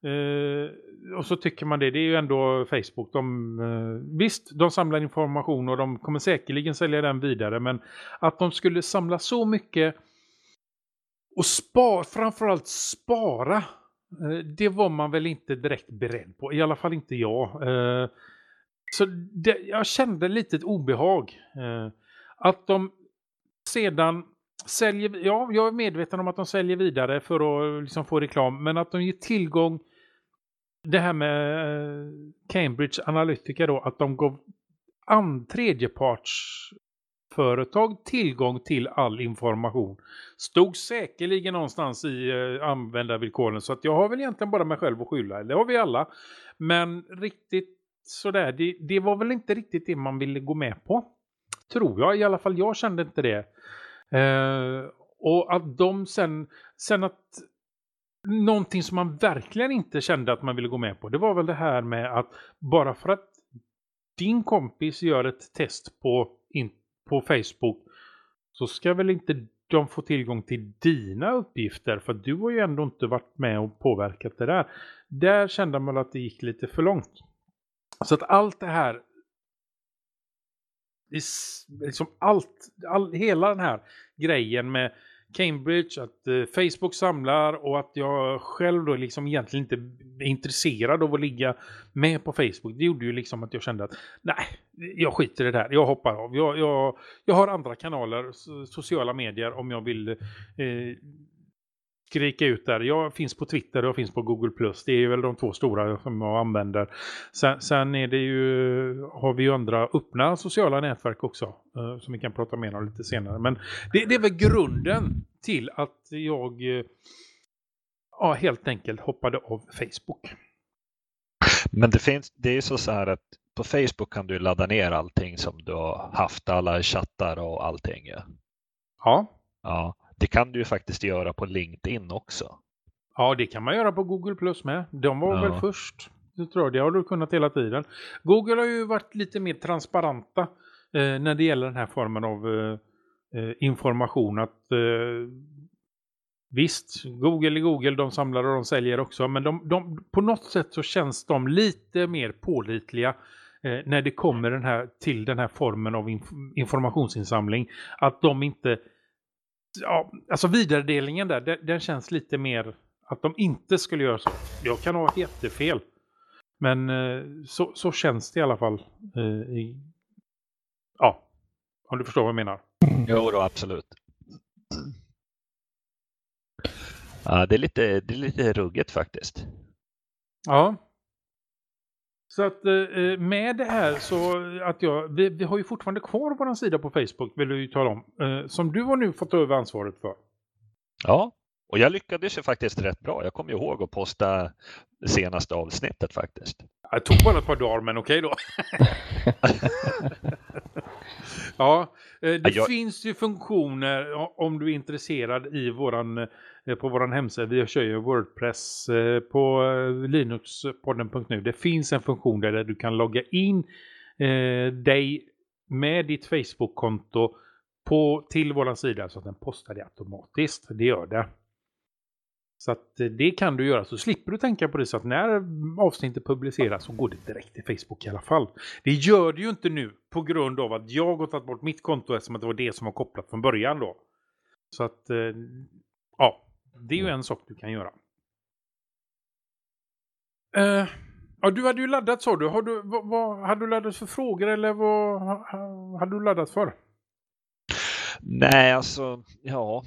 Uh, och så tycker man det, det är ju ändå Facebook. De, uh, visst, de samlar information och de kommer säkerligen sälja den vidare. Men att de skulle samla så mycket och spara, framförallt spara, uh, det var man väl inte direkt beredd på. I alla fall inte jag. så det, jag kände lite ett obehag. att de sedan säljer, ja, jag är medveten om att de säljer vidare för att liksom få reklam, men att de ger tillgång det här med eh, Cambridge Analytica då, att de gav an tredjepartsföretag tillgång till all information. Stod säkerligen någonstans i eh, användarvillkoren så att jag har väl egentligen bara mig själv att skylla, det har vi alla. Men riktigt sådär, det, det var väl inte riktigt det man ville gå med på. Tror jag, i alla fall jag kände inte det. Eh, och att de sen, sen att någonting som man verkligen inte kände att man ville gå med på. Det var väl det här med att bara för att din kompis gör ett test på, in, på Facebook så ska väl inte de få tillgång till dina uppgifter för du har ju ändå inte varit med och påverkat det där. Där kände man att det gick lite för långt. Så att allt det här liksom allt, all, hela den här grejen med Cambridge, att eh, Facebook samlar och att jag själv då liksom egentligen inte är intresserad av att ligga med på Facebook. Det gjorde ju liksom att jag kände att nej, jag skiter i det här, Jag hoppar av. Jag, jag, jag har andra kanaler, sociala medier om jag vill eh, skrika ut där. Jag finns på Twitter och jag finns på Google+. Det är väl de två stora som jag använder. Sen, sen är det ju, har vi ju andra öppna sociala nätverk också. Uh, som vi kan prata mer om lite senare. Men det, det är väl grunden till att jag uh, ja, helt enkelt hoppade av Facebook. Men det finns, det är så, så här att på Facebook kan du ladda ner allting som du har haft, alla chattar och allting. Ja. Ja. Det kan du ju faktiskt göra på LinkedIn också. Ja, det kan man göra på Google Plus med. De var ja. väl först. Det tror jag, det har du kunnat hela tiden. Google har ju varit lite mer transparenta eh, när det gäller den här formen av eh, eh information. Att eh, Visst, Google är Google, de samlar och de säljer också. Men de, de, på något sätt så känns de lite mer pålitliga eh, när det kommer den här, till den här formen av inf informationsinsamling. Att de inte ja, alltså vidaredelningen där, den, den, känns lite mer att de inte skulle göra så. Jag kan ha jättefel. Men eh, så, så känns det i alla fall. Eh, i, ja, om du förstår vad jag menar. Jo då, absolut. Ja, det är lite, det är lite rugget faktiskt. Ja. Så att eh, med det här så att jag, vi, vi har ju fortfarande kvar vår sida på Facebook vill du ju tala om. Eh, som du har nu fått över ansvaret för. Ja, och jag lyckades ju faktiskt rätt bra. Jag kommer ihåg att posta senaste avsnittet faktiskt. Det tog bara ett par dagar men okej då. ja, eh, det jag... finns ju funktioner om du är intresserad i våran Eh, på vår hemsida. Vi kör ju Wordpress eh, på linuxpodden.nu. Det finns en funktion där du kan logga in dig med ditt Facebook-konto på, till vår sida så att den postar det automatiskt. Det gör det. Så att det kan du göra så slipper du tänka på det så att när avsnittet publiceras så går det direkt till Facebook i alla fall. Det gör det ju inte nu på grund av att jag har tagit bort mitt konto eftersom det var det som var kopplat från början då. Så att ja, det är ju en sak du kan göra. Uh, Ja, du hade ju laddat sa du. Har du vad, vad, hade du laddat för frågor eller vad ha- hade du laddat för? Nej, alltså, ja.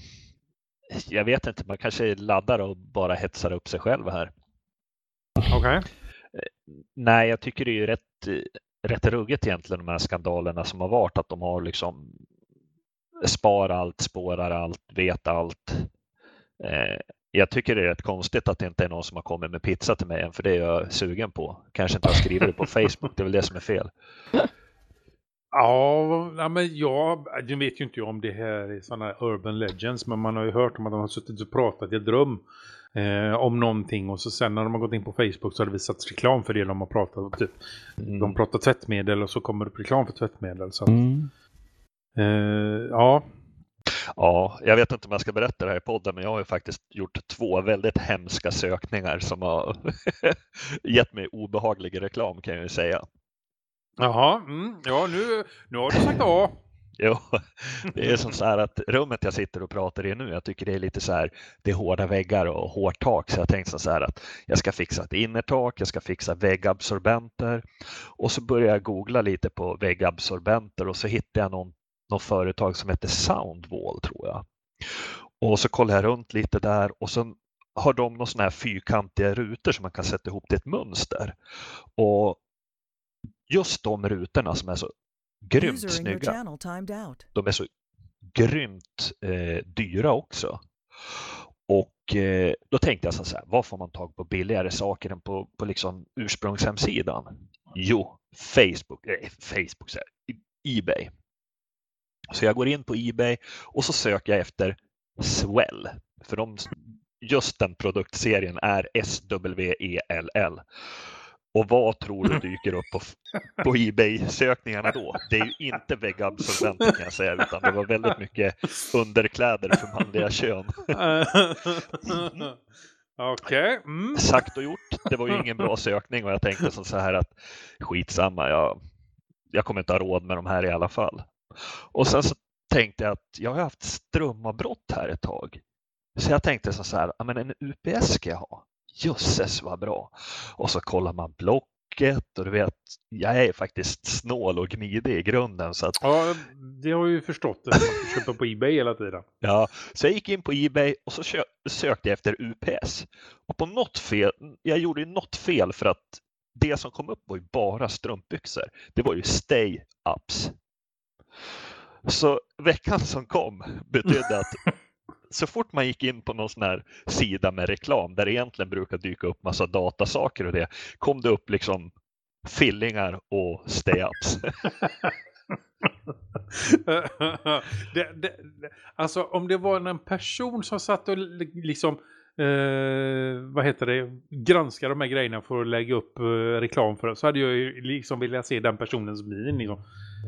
Jag vet inte, man kanske laddar och bara hetsar upp sig själv här. Okej. Nej, jag tycker det är ju rätt, rätt ruggigt egentligen de här skandalerna som har varit, att de har liksom spar allt, spårar allt, vet allt. Eh, jag tycker det är rätt konstigt att det inte är någon som har kommit med pizza till mig än, för det är jag sugen på. Kanske inte har skrivit det på Facebook, det är väl det som är fel. Ja, men jag, jag vet ju inte om det här är sådana urban legends, men man har ju hört om att de har suttit och pratat i ett rum eh, om någonting och så sen när de har gått in på Facebook så har det visats reklam för det de har pratat om. Typ. Mm. De pratar tvättmedel och så kommer det upp reklam för tvättmedel. Så att, Mm. eh, ja, Ja, jag vet inte om jag ska berätta det här i podden, men jag har ju faktiskt gjort två väldigt hemska sökningar som har gett mig obehaglig reklam kan jag ju säga. Jaha, mm, ja nu, nu har du sagt A. Jo, det är som så här att rummet jag sitter och pratar i nu, jag tycker det är lite så här, det är hårda väggar och hårt tak, så jag tänkte så här att jag ska fixa ett innertak, jag ska fixa väggabsorbenter och så började jag googla lite på väggabsorbenter och så hittade jag någon, någon företag som heter Soundwall tror jag. Och så kollade jag runt lite där och så har de några sådana här fyrkantiga rutor som man kan sätta ihop till ett mönster. Och just de rutorna som är så grymt snygga de är så grymt eh, dyra också. Och eh, då tänkte jag så här, vad får man tag på billigare saker än på, på liksom ursprungshemsidan? Jo, Facebook, eh, Facebook så här, Ebay. Så jag går in på Ebay och så söker jag efter Swell. För de, just den produktserien är S-W-E-L-L. Och vad tror du dyker upp på, på Ebay-sökningarna då? Det är ju inte väggabsorbenter kan jag säga, utan det var väldigt mycket underkläder för manliga kön. Okej. Mm. Sagt och gjort, det var ju ingen bra sökning och jag tänkte som så här att skitsamma, jag, jag kommer inte ha råd med de här i alla fall. Och sen så tänkte jag att jag har haft strömavbrott här ett tag. Så jag tänkte så här, men en UPS ska jag ha. Jösses vad bra. Och så kollar man Blocket och du vet, jag är faktiskt snål och gnidig i grunden. Så, att, Ja, det har ju förstått. Man köpa på Ebay hela tiden. ja, så jag gick in på Ebay och så sökte jag efter UPS. Och på något fel, jag gjorde ju något fel för att det som kom upp var ju bara strumpbyxor. Det var ju stay-ups. Så veckan som kom betydde att så fort man gick in på någon sån här sida med reklam där det egentligen brukar dyka upp massa datasaker och det kom det upp liksom fillingar och stay-ups. det, det, alltså om det var en person som satt och li- liksom eh, vad heter det, granskar de här grejerna för att lägga upp eh, reklam för det så hade jag ju liksom velat se den personens min. Liksom.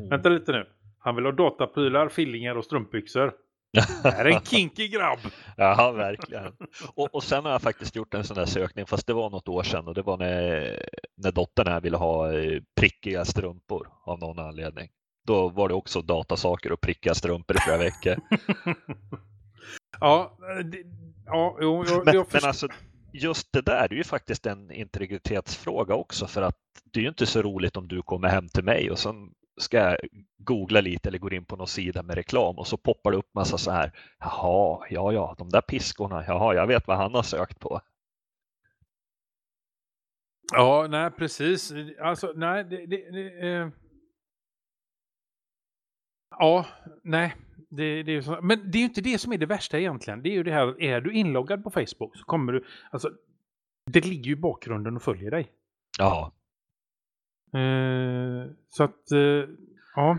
Vänta lite nu. Han vill ha dataprylar, fillingar och strumpbyxor. Det är en kinky grabb. Ja, verkligen. Och, och sen har jag faktiskt gjort en sån där sökning, fast det var något år sedan och det var när, när dottern här ville ha eh, prickiga strumpor av någon anledning. Då var det också datasaker och prickiga strumpor i flera veckor. Ja, det, ja, jo, jag, Men, jag men alltså, just det där det är ju faktiskt en integritetsfråga också för att det är ju inte så roligt om du kommer hem till mig och sen ska jag googla lite eller går in på någon sida med reklam och så poppar det upp massa så här. Jaha, ja, ja, de där piskorna. Jaha, jag vet vad han har sökt på. Ja, nej, precis. Alltså, nej, det... det, det eh... Ja, nej. Det, det är så. Men det är ju inte det som är det värsta egentligen. Det är ju det här, är du inloggad på Facebook så kommer du... Alltså, det ligger ju i bakgrunden och följer dig. Ja, så att, eh, ja.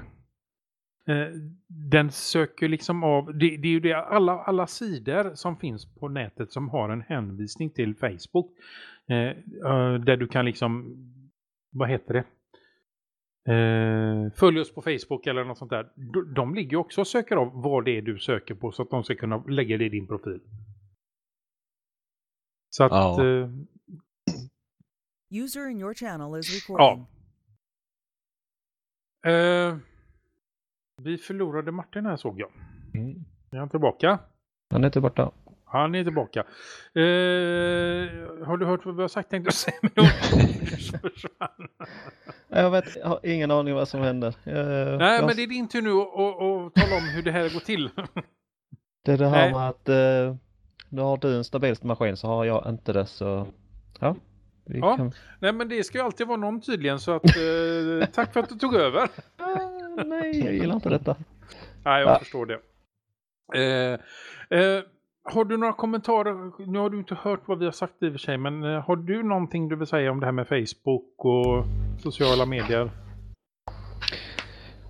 Eh, den söker liksom av, det, det är ju det, alla, alla sidor som finns på nätet som har en hänvisning till Facebook. Eh, eh, där du kan liksom, vad heter det? Eh, följ oss på Facebook eller något sånt där. De, de ligger också och söker av vad det är du söker på så att de ska kunna lägga det i din profil. Så att, Ja. eh, User in your channel is recording. Eh, vi förlorade Martin här såg jag. Mm. Är han tillbaka? Han är inte borta. Han är tillbaka. Eh, har du hört vad vi har sagt tänkte jag säga? Jag vet, jag har ingen aning vad som händer. Jag, Nej, jag, men det är din tur nu att tala om hur det här går till. det är det här Nej. med att eh, nu har du en stabil maskin så har jag inte det så ja. Vi Ja. kan... Nej, men det ska ju alltid vara någon tydligen, så att eh, tack för att du tog över. Ah, nej, jag gillar inte detta. Nej, jag Ja. förstår det. Eh, eh, har du några kommentarer? Nu har du inte hört vad vi har sagt i och för sig, men eh, har du någonting du vill säga om det här med Facebook och sociala medier?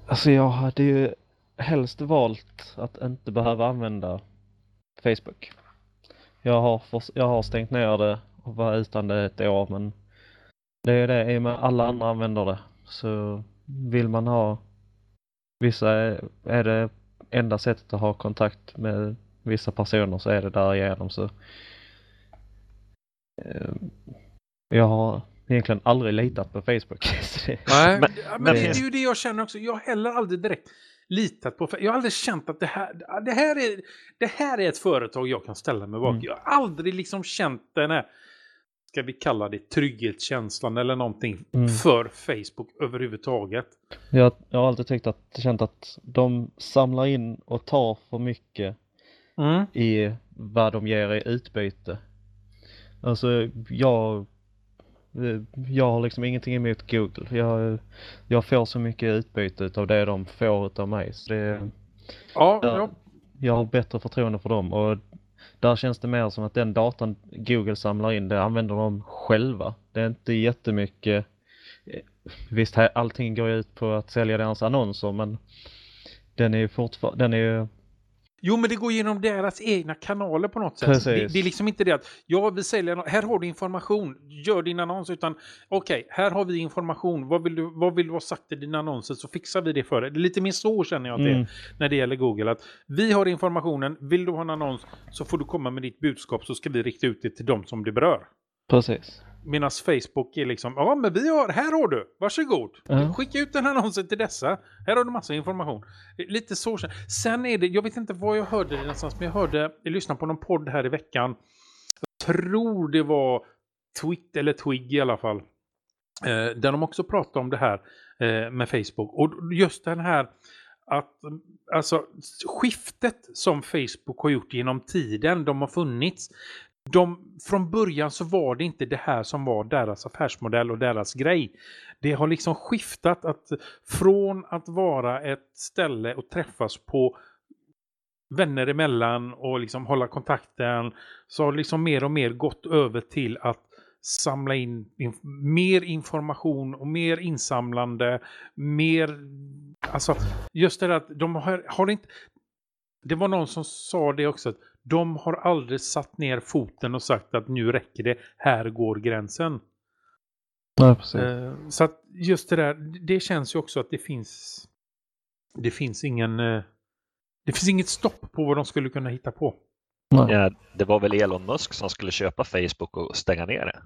Alltså jag hade ju helst valt att inte behöva använda Facebook. Jag har, jag har stängt ner det och var utan det ett år men det är det i och med alla andra använder det. Så vill man ha vissa är, det enda sättet att ha kontakt med vissa personer så är det därigenom så eh, jag har egentligen aldrig litat på Facebook. Nej, Men- men, men det är ju det jag känner också. Jag har heller aldrig direkt litat på. Jag har aldrig känt att det här, det här, är, det här är ett företag jag kan ställa mig bakom. Mm. Jag har aldrig liksom känt den här, ska vi kalla det trygghetskänslan eller någonting Mm. för Facebook överhuvudtaget. Jag, jag har alltid tyckt att, känt att de samlar in och tar för mycket Mm. i vad de ger i utbyte. Alltså jag, jag har liksom ingenting emot Google. Jag, jag får så mycket utbyte av det de får av mig. Så det, Ja, Ja. ja. jag har bättre förtroende för dem och där känns det mer som att den datan Google samlar in, det använder de själva. Det är inte jättemycket, eh, visst allting går ju ut på att sälja deras annonser men den är ju fortfarande, den är ju, Jo, men det går genom deras egna kanaler på något sätt. Det, det är liksom inte det att ja, vi säljer, här har du information, gör din annons, utan okej, här har vi information, vad vill, du, vad vill du ha sagt i dina annonser så fixar vi det för dig. Det är lite mer så känner jag att det Mm. är när det gäller Google. Att vi har informationen, vill du ha en annons så får du komma med ditt budskap så ska vi rikta ut det till dem som det berör. precis. Medan Facebook är liksom, ja men vi har, här har du, varsågod. Ja. Skicka ut den annonsen till dessa. Här har du massa information. Lite så. Sen är det, jag vet inte var jag hörde det någonstans, men jag hörde, jag lyssnade på någon podd här i veckan. Jag tror det var Twitter eller Twig i alla fall. Eh, där de också pratade om det här eh, med Facebook. Och just den här att alltså skiftet som Facebook har gjort genom tiden, de har funnits. De, från början så var det inte det här som var deras affärsmodell och deras grej. Det har liksom skiftat att från att vara ett ställe och träffas på vänner emellan och liksom hålla kontakten så har liksom mer och mer gått över till att samla in inf mer information och mer insamlande, mer, alltså just det där att de har, har inte, det var någon som sa det också, att de har aldrig satt ner foten och sagt att nu räcker det, här går gränsen. Ja. Eh, så att just det där, det känns ju också att det finns, det finns ingen, eh, det finns inget stopp på vad de skulle kunna hitta på. Nej. Ja, det var väl Elon Musk som skulle köpa Facebook och stänga ner det.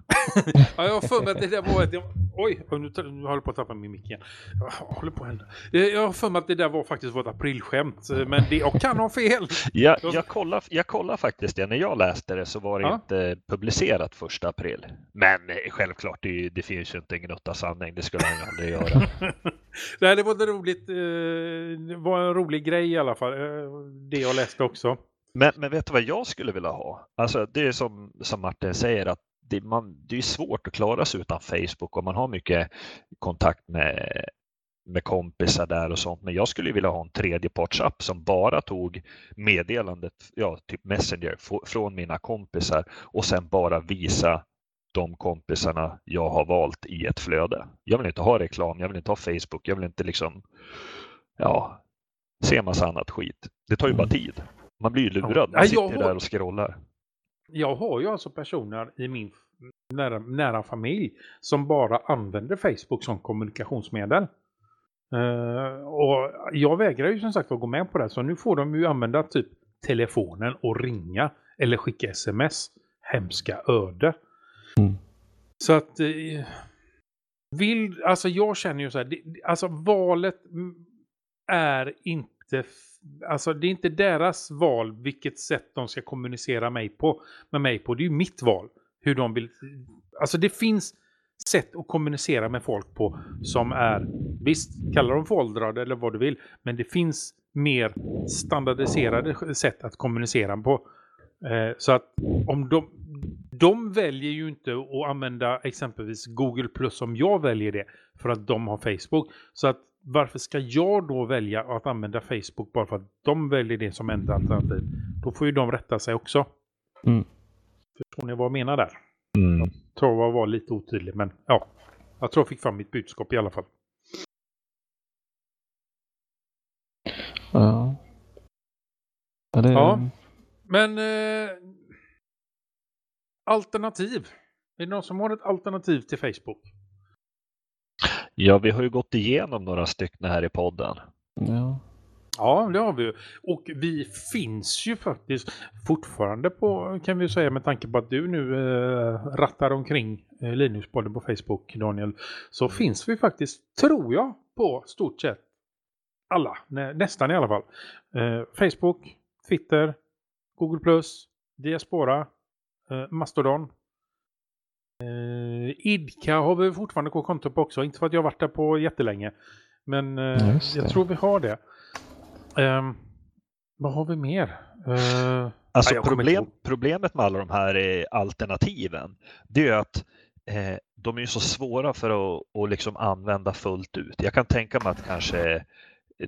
Ja, jag har för mig att det där var ett... Oj, oj, nu, tar- nu håller jag på att tappa min mick igen. Jag håller på att hända. Eh, Jag har för mig att det där var faktiskt var ett aprilskämt. eh, Men det, jag kan ha fel. Jag, Jag- kollar, jag kollar faktiskt det. När jag läste det så var det Ja. inte publicerat första april. Men eh, självklart, det, det finns ju inte en gnutta sanning. Det skulle han ju aldrig göra. Nej, det var roligt, det var en rolig grej i alla fall. Det jag läste också. Men, men vet du vad jag skulle vilja ha? Alltså, det är som, som Martin säger att det, man, det är svårt att klara sig utan Facebook och man har mycket kontakt med, med kompisar där och sånt. Men jag skulle vilja ha en tredjepartsapp som bara tog meddelandet, ja, typ Messenger, från mina kompisar och sen bara visa de kompisarna jag har valt i ett flöde. Jag vill inte ha reklam, jag vill inte ha Facebook, jag vill inte liksom, ja, se massa annat skit. Det tar ju bara tid. Man blir ju lurad. Man sitter har- där och scrollar. Jag har ju alltså personer i min nära, nära familj som bara använder Facebook som kommunikationsmedel. Eh, och jag vägrar ju som sagt att gå med på det. Så nu får de ju använda typ telefonen och ringa eller skicka sms. Hemska öde. Mm. Så att... Eh, vill, alltså jag känner ju så här, det, alltså valet är inte inte, alltså det är inte deras val vilket sätt de ska kommunicera mig på, med mig på. Det är ju mitt val. Hur de vill, alltså det finns sätt att kommunicera med folk på som är, visst, kallar dem föråldrade eller vad du vill, men det finns mer standardiserade sätt att kommunicera på. Eh, så att om de, de väljer ju inte att använda exempelvis Google Plus som jag väljer det för att de har Facebook. Så att varför ska jag då välja att använda Facebook bara för att de väljer det som enda alternativ? Då får ju de rätta sig också. Mm. Förstår ni vad jag menar där? Mm. Jag tror jag var lite otydlig, men ja. Jag tror jag fick fram mitt budskap i alla fall. Ja. Ja, det, Ja. Men eh, alternativ. Är det någon som har ett alternativ till Facebook? Ja, vi har ju gått igenom några stycken här i podden. ja. Ja, det har vi ju. Och vi finns ju faktiskt fortfarande på, kan vi säga med tanke på att du nu eh, rattar omkring eh, Linuspodden på Facebook, Daniel, så finns vi faktiskt, tror jag, på stort sett alla, nä, nästan i alla fall. Eh, Facebook, Twitter, Google+, Diaspora, eh, Mastodon. Eh, Idka har vi fortfarande kvar konto på också, inte för att jag har varit där på jättelänge. Men Just jag tror vi har det. Ehm, vad har vi mer? Eh, Alltså Nej, problem, problemet med alla de här alternativen, det är att eh, de är ju så svåra för att, att liksom använda fullt ut. Jag kan tänka mig att kanske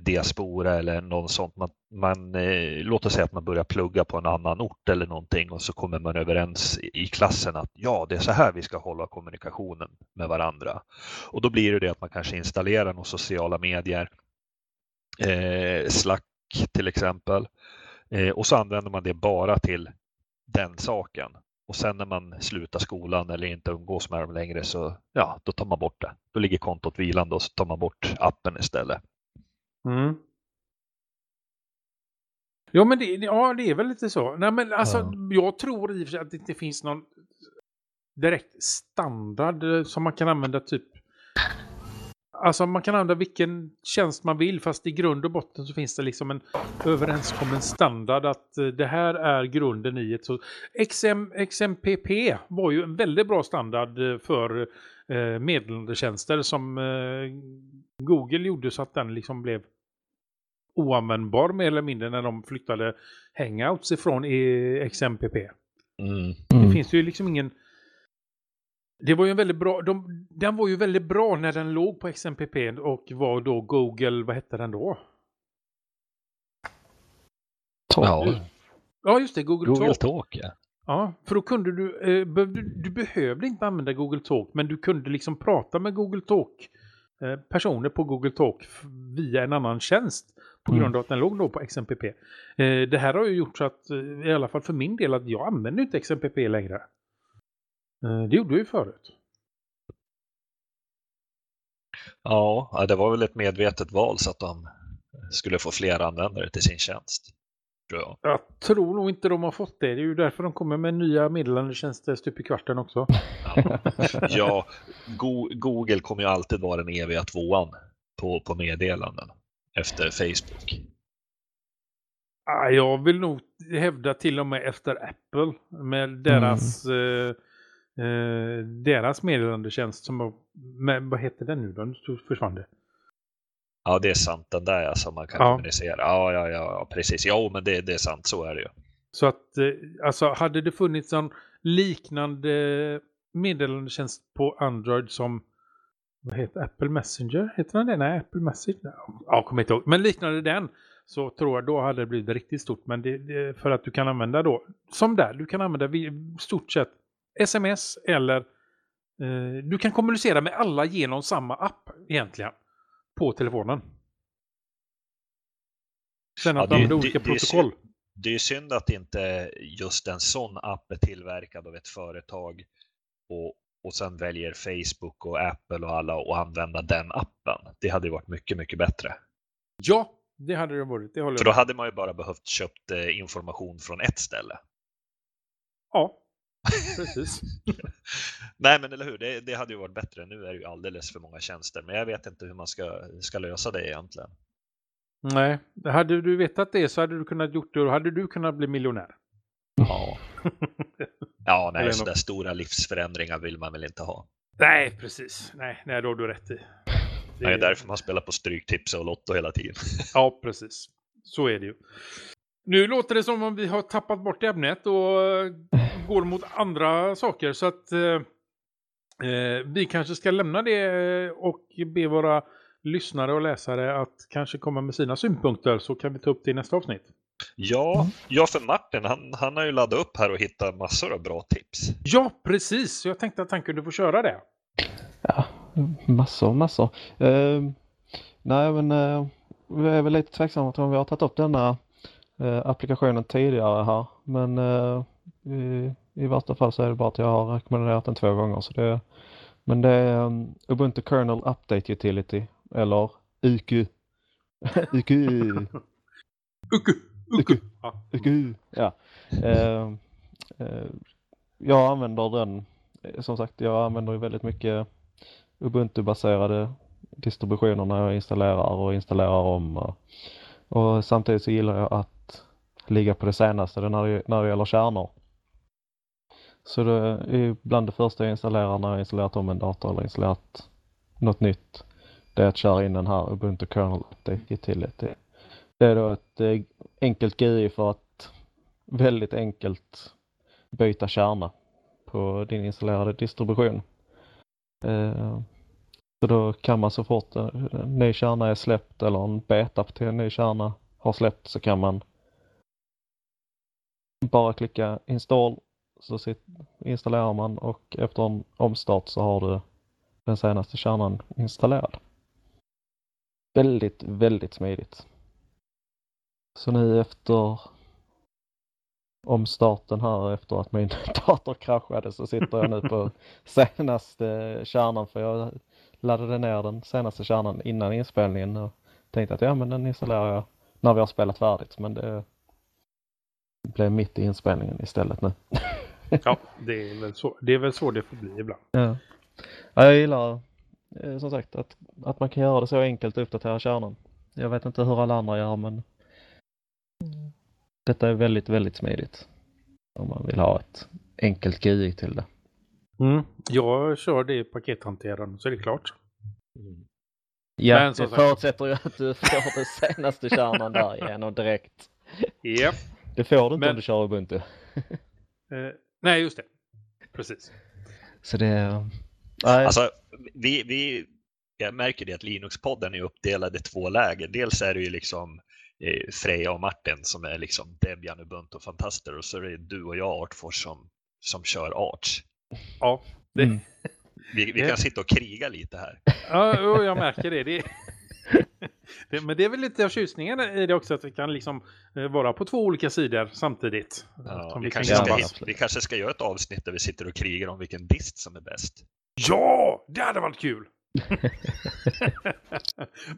diaspora eller något sånt, man, man, eh, låt oss säga att man börjar plugga på en annan ort eller någonting och så kommer man överens i, klassen att ja, det är så här vi ska hålla kommunikationen med varandra. Och då blir det det att man kanske installerar några sociala medier, eh, Slack till exempel, Eh, och så använder man det bara till den saken. Och sen när man slutar skolan eller inte umgås med dem längre så ja, då tar man bort det. Då ligger kontot vilande och så tar man bort appen istället. Mm. Ja, men det, ja, det är väl lite så. Nej, men alltså, Ja. jag tror i och för sig att det inte finns någon direkt standard eh, som man kan använda typ. Alltså man kan använda vilken tjänst man vill fast i grund och botten så finns det liksom en överenskommen standard att eh, det här är grunden i ett så. XM, XMPP var ju en väldigt bra standard eh, för eh, meddelandetjänster som eh, Google gjorde så att den liksom blev oanvändbar mer eller mindre när de flyttade hangouts ifrån i XMPP. Mm. Det Mm. finns ju liksom ingen... Det var ju en väldigt bra... De, den var ju väldigt bra när den låg på XMPP och var då Google... Vad hette den då? Ja, Ja, just det. Google, Google Talk. Talk ja. Ja, för då kunde du... Eh, behövde, du behövde inte använda Google Talk, men du kunde liksom prata med Google Talk. Eh, personer på Google Talk via en annan tjänst. På Mm. grund av att den låg då på XMPP. Eh, det här har ju gjort så att, eh, i alla fall för min del, att jag använder inte XMPP längre. Eh, det gjorde jag ju förut. Ja, det var väl ett medvetet val så att de skulle få fler användare till sin tjänst. Tror jag. Jag tror nog inte de har fått det. Det är ju därför de kommer med nya meddelandetjänster stup i kvarten också. Ja, ja Go Google kommer ju alltid vara den eviga tvåan på, på meddelanden efter Facebook. Jag vill nog hävda till och med efter Apple med deras, eh, eh, deras meddelandetjänst som med, vad heter den nu då? Nu försvann det. Ja, det är sant. Den där som man kan Ja. kommunicera. Ja, ja, ja, precis. Jo, men det, det är sant. Så är det ju. Så att, eh, alltså hade det funnits någon liknande meddelandetjänst på Android som vad heter Apple Messenger? Heter den det? Nej, Apple Message. Ja, kommer inte ihåg. Men liknande den så tror jag då hade det blivit riktigt stort. Men det, det för att du kan använda då, som där, du kan använda vi- stort sett sms eller eh, du kan kommunicera med alla genom samma app egentligen på telefonen. Sen Ja, att det- de använder det- olika det är protokoll. Det är synd att inte just en sån app är tillverkad av ett företag och, och sen väljer Facebook och Apple och alla att använda den appen. Det hade ju varit mycket, mycket bättre. Ja, det hade det varit. Det håller För då hade man ju bara behövt köpt eh, information från ett ställe. Ja, precis. Nej, men eller hur? Det, det hade ju varit bättre. Nu är det ju alldeles för många tjänster, men jag vet inte hur man ska, ska lösa det egentligen. Nej, hade du vetat det så hade du kunnat gjort det och hade du kunnat bli miljonär. Ja, ja nej, så något. där stora livsförändringar vill man väl inte ha. Nej, precis. Nej, nej då har du rätt i. Det är därför man spelar på Stryktips och Lotto hela tiden. Ja, precis. Så är det ju. Nu låter det som om vi har tappat bort ämnet och eh, går mot andra saker. Så att eh, eh, vi kanske ska lämna det eh, och be våra lyssnare och läsare att kanske komma med sina synpunkter så kan vi ta upp det i nästa avsnitt. Ja, ja för Martin, han, han har ju laddat upp här och hittat massor av bra tips. Ja, precis. Jag tänkte att han kunde få köra det. Ja, massor, massor. Eh, nej, men eh, vi är väl lite tveksamma till om vi har tagit upp denna eh, applikationen tidigare här. Men eh, i, i värsta fall så är det bara att jag har rekommenderat den två gånger. Så det, men det är um, Ubuntu Kernel Update Utility eller UQ. UQ. Uku, uku. Ja. Ja. Eh, jag använder den, eh, som sagt, jag använder ju väldigt mycket Ubuntu-baserade distributioner när jag installerar och installerar om. Och, och samtidigt så gillar jag att ligga på det senaste det när det, när det gäller kärnor. Så det är bland det första jag installerar när jag installerat om en dator eller installerat något nytt. Det är att köra in den här Ubuntu Kernel Update Utility. Det är då ett eh, enkelt GUI för att väldigt enkelt byta kärna på din installerade distribution. Eh, så då kan man så fort en ny kärna är släppt eller en beta till en ny kärna har släppt så kan man bara klicka install så installerar man och efter en omstart så har du den senaste kärnan installerad. Väldigt, väldigt smidigt. Så nu efter omstarten här efter att min dator kraschade så sitter jag nu på senaste kärnan för jag laddade ner den senaste kärnan innan inspelningen och tänkte att ja men den installerar jag när vi har spelat färdigt men det blev mitt i inspelningen istället nu. ja, det är, väl så, det är väl så det får bli ibland. Ja. Ja, jag gillar eh, som sagt att, att man kan göra det så enkelt att uppdatera kärnan. Jag vet inte hur alla andra gör men detta är väldigt, väldigt smidigt. Om man vill ha ett enkelt GUI till det. Mm. Jag kör det i pakethanteraren så är det klart. Ja, Men det förutsätter ju att du får den senaste kärnan där igenom direkt. Japp. Det får du inte Men- om du kör Ubuntu. Eh, nej, just det. Precis. Så det... Nej, Alltså, vi, vi, jag märker det att Linux-podden är uppdelad i två läger. Dels är det ju liksom eh, Freja och Martin som är liksom Debian, Ubuntu-fantaster och så är det du och jag Artfors som, som kör Arch. Ja, det, Mm. Vi, vi kan sitta och kriga lite här. ja jag märker det. det. det. Men det är väl lite av tjusningen i det också att vi kan liksom eh, vara på två olika sidor samtidigt. Ja, Som vi, kan kanske göra ska, vi kanske ska göra ett avsnitt där vi sitter och krigar om vilken dist som är bäst. Ja, det hade varit kul!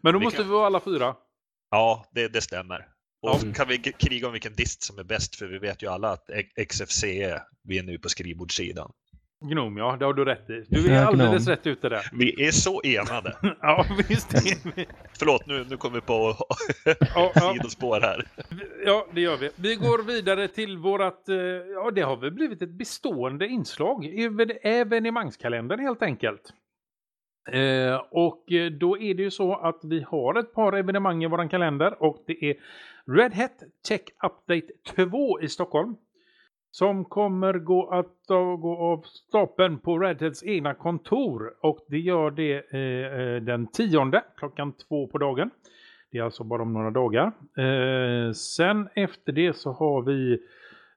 Men då Vi måste kan- vi vara alla fyra. Ja, det, det stämmer. Och så kan vi kriga om vilken dist som är bäst, för vi vet ju alla att XFCE vinner ju på skrivbordssidan. Gnome, ja, det har du rätt i. Du är Ja, alldeles Gnome. rätt ute där. Vi är så enade. Ja, visst är vi. Förlåt, nu, nu kommer vi på Ja, ja. sidospår här. Ja, det gör vi. Vi går vidare till vårat, eh, ja det har väl blivit ett bestående inslag, even- evenemangskalendern helt enkelt. Eh, och eh, då är det ju så att vi har ett par evenemang i våran kalender och det är Red Hat Tech Update 2 i Stockholm. Som kommer gå att gå av stapeln på Red Hats egna kontor och det gör det eh, eh den 10 klockan två på dagen. Det är alltså bara om några dagar. Eh, sen efter det så har vi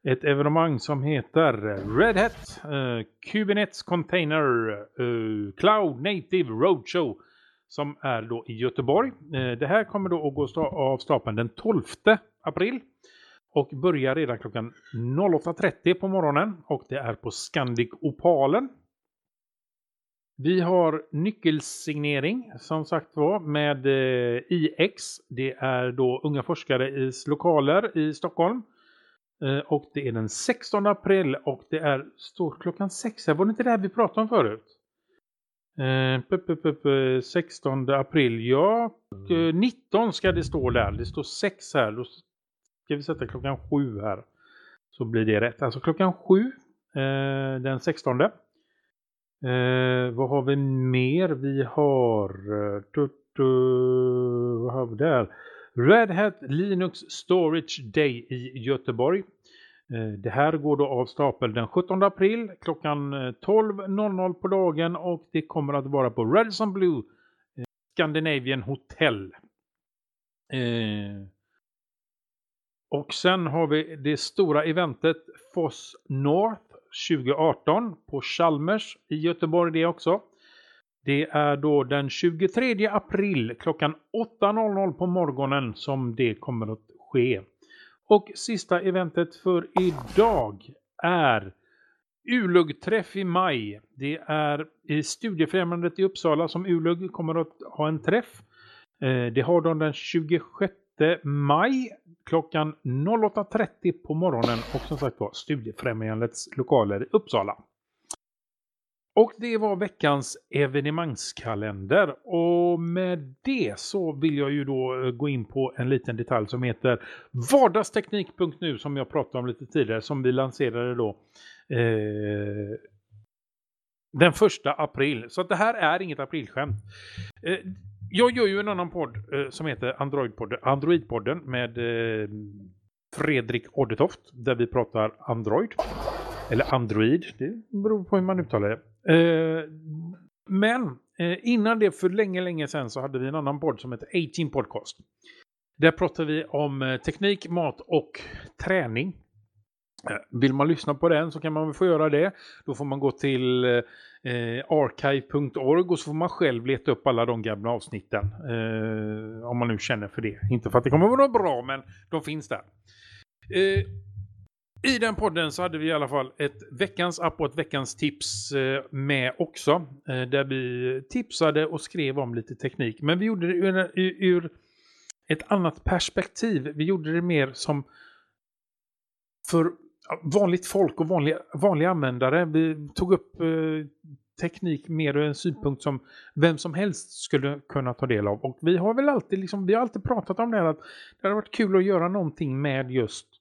ett evenemang som heter Red Hat eh, Kubernetes Container eh, Cloud Native Roadshow som är då i Göteborg. Eh, det här kommer då att gå sta- av stapeln den 12 april och börjar redan klockan 08.30 på morgonen och det är på Scandic Opalen. Vi har nyckelsignering som sagt var med eh, IX. Det är då unga forskare i lokaler i Stockholm. Eh, och det är den 16 april och det är står klockan 6. Var det inte det här vi pratade om förut? Eh, pup, pup, eh, 16 april, ja. Eh, 19 ska det stå där. Det står 6 här. Då ska vi sätta klockan 7 här. Så blir det rätt. Alltså klockan 7 eh, den 16. Eh, vad har vi mer? Vi har... eh, tu, tu, vad har vi där? Red Hat Linux Storage Day i Göteborg. Eh, det här går då av stapel den 17 april klockan eh, 12.00 på dagen och det kommer att vara på Radisson Blue eh, Scandinavian Hotel. Och sen har vi det stora eventet Foss North 2018 på Chalmers i Göteborg det också. Det är då den 23 april klockan 8.00 på morgonen som det kommer att ske. Och sista eventet för idag är ULUG-träff i maj. Det är i Studiefrämjandet i Uppsala som ULUG kommer att ha en träff. Eh, det har de den 26 maj klockan 08.30 på morgonen och som sagt var Studiefrämjandets lokaler i Uppsala. Och det var veckans evenemangskalender och med det så vill jag ju då eh, gå in på en liten detalj som heter vardagsteknik.nu som jag pratade om lite tidigare som vi lanserade då eh, den första april. Så att det här är inget aprilskämt. Eh, jag gör ju en annan podd eh, som heter Android-podden, Android-podden med eh, Fredrik Oddetoft där vi pratar Android. Eller Android, det beror på hur man uttalar det. Eh, men eh, innan det för länge, länge sedan så hade vi en annan podd som heter 18 Podcast. Där pratar vi om eh, teknik, mat och träning. Eh, Vill man lyssna på den så kan man väl få göra det. Då får man gå till eh, eh archive.org och så får man själv leta upp alla de gamla avsnitten. Eh, om man nu känner för det. Inte för att det kommer vara bra, men de finns där. Eh, i den podden så hade vi i alla fall ett veckans app och ett veckans tips eh, med också. Eh, där vi tipsade och skrev om lite teknik. Men vi gjorde det ur, ur ett annat perspektiv. Vi gjorde det mer som för vanligt folk och vanliga, vanliga användare. Vi tog upp eh, teknik mer ur en synpunkt som vem som helst skulle kunna ta del av. Och vi har väl alltid, liksom, vi har alltid pratat om det här att det hade varit kul att göra någonting med just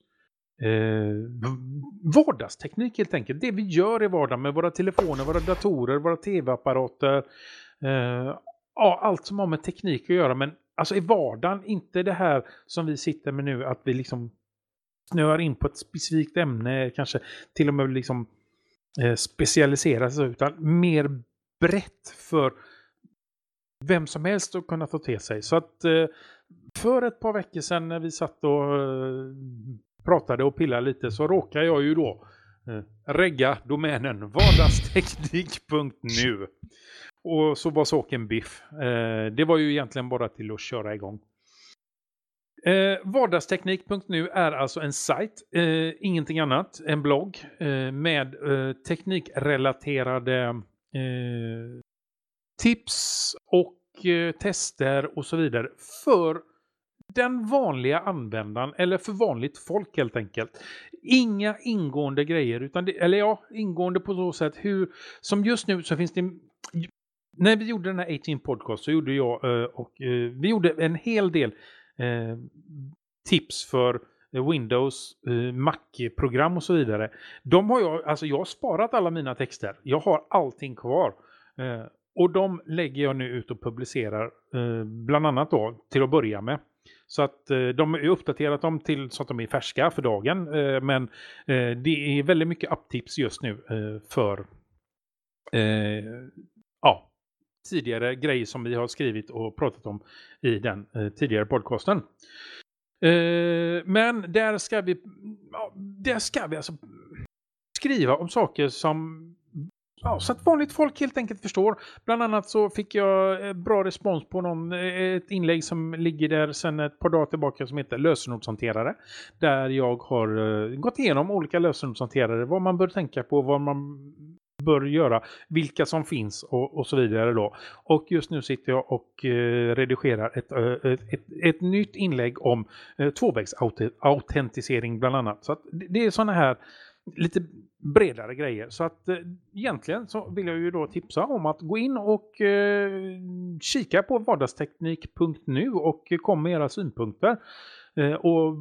eh, vardagsteknik helt enkelt. Det vi gör i vardagen med våra telefoner, våra datorer, våra tv-apparater. Eh, ja, allt som har med teknik att göra. Men alltså i vardagen, inte det här som vi sitter med nu att vi liksom snöar in på ett specifikt ämne, kanske till och med liksom eh, specialiserar sig, utan mer brett för vem som helst att kunna ta till sig. Så att eh, för ett par veckor sedan när vi satt och eh, pratade och pillade lite så råkade jag ju då eh, regga domänen vardagsteknik.nu. Och så var saken biff. Eh, det var ju egentligen bara till att köra igång. Eh, vardagsteknik.nu är alltså en sajt, eh, ingenting annat, en blogg eh, med eh, teknikrelaterade eh, tips och eh, tester och så vidare för den vanliga användaren eller för vanligt folk helt enkelt. Inga ingående grejer, utan det, eller ja, ingående på så sätt hur, som just nu så finns det när vi gjorde den här 18 podcast så gjorde jag eh, och eh, vi gjorde en hel del eh, tips för Windows, Mac-program och så vidare. De har jag, alltså jag har sparat alla mina texter. Jag har allting kvar. Och de lägger jag nu ut och publicerar bland annat då till att börja med. Så att eh, de har uppdaterat dem till så att de är färska för dagen. Eh, men eh, det är väldigt mycket apptips just nu eh, för eh, ja, tidigare grejer som vi har skrivit och pratat om i den tidigare podcasten. Men där ska vi, ja, där ska vi alltså skriva om saker som Ja, så att vanligt folk helt enkelt förstår. Bland annat så fick jag eh, bra respons på någon, eh, ett inlägg som ligger där sedan ett par dagar tillbaka som heter lösenordshanterare. Där jag har eh, gått igenom olika lösenordshanterare, vad man bör tänka på, vad man bör göra, vilka som finns och, och så vidare då. Och just nu sitter jag och eh, redigerar ett, uh, ett, ett, ett, nytt inlägg om eh, tvåvägsautentisering bland annat. Så att det, det är sådana här lite bredare grejer. Så att eh, egentligen så vill jag ju då tipsa om att gå in och eh, kika på vardagsteknik.nu och kom med era synpunkter. Eh, och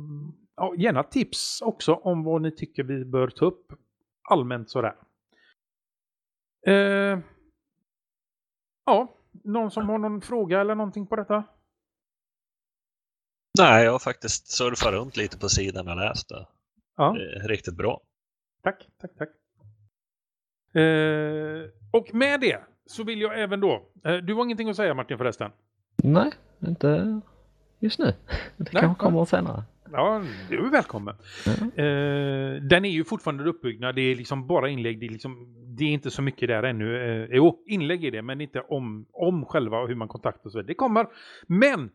ja, gärna tips också om vad ni tycker vi bör ta upp allmänt sådär. Eh, ja, någon som har någon fråga eller någonting på detta? Nej, jag har faktiskt surfat runt lite på sidan och läst det. Ja. Det är riktigt bra. Tack, tack, tack. Eh, och med det så vill jag även då, eh, du har ingenting att säga Martin förresten? Nej, inte just nu. Det Nej, kanske kommer senare. Ja, du är välkommen. Ja. Eh, den är ju fortfarande uppbyggnad, det är liksom bara inlägg, det är, liksom, det är inte så mycket där ännu. Eh, jo, inlägg är det, men inte om, om själva hur man kontaktar och vidare. Det kommer. Men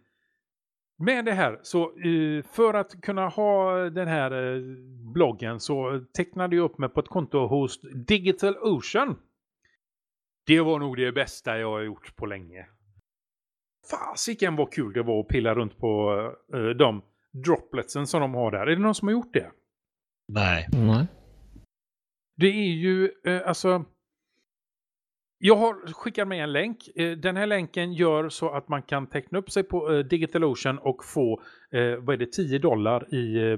med det här, så eh, för att kunna ha den här eh, bloggen så tecknade jag upp mig på ett konto hos Digital Ocean. Det var nog det bästa jag har gjort på länge. Fasiken vad kul det var att pilla runt på eh, de dropletsen som de har där. Är det någon som har gjort det? Nej. Nej. Det är ju, alltså... Jag har skickat med en länk. Eh, den här länken gör så att man kan teckna upp sig på eh, DigitalOcean och få, eh, vad är det, 10 dollar i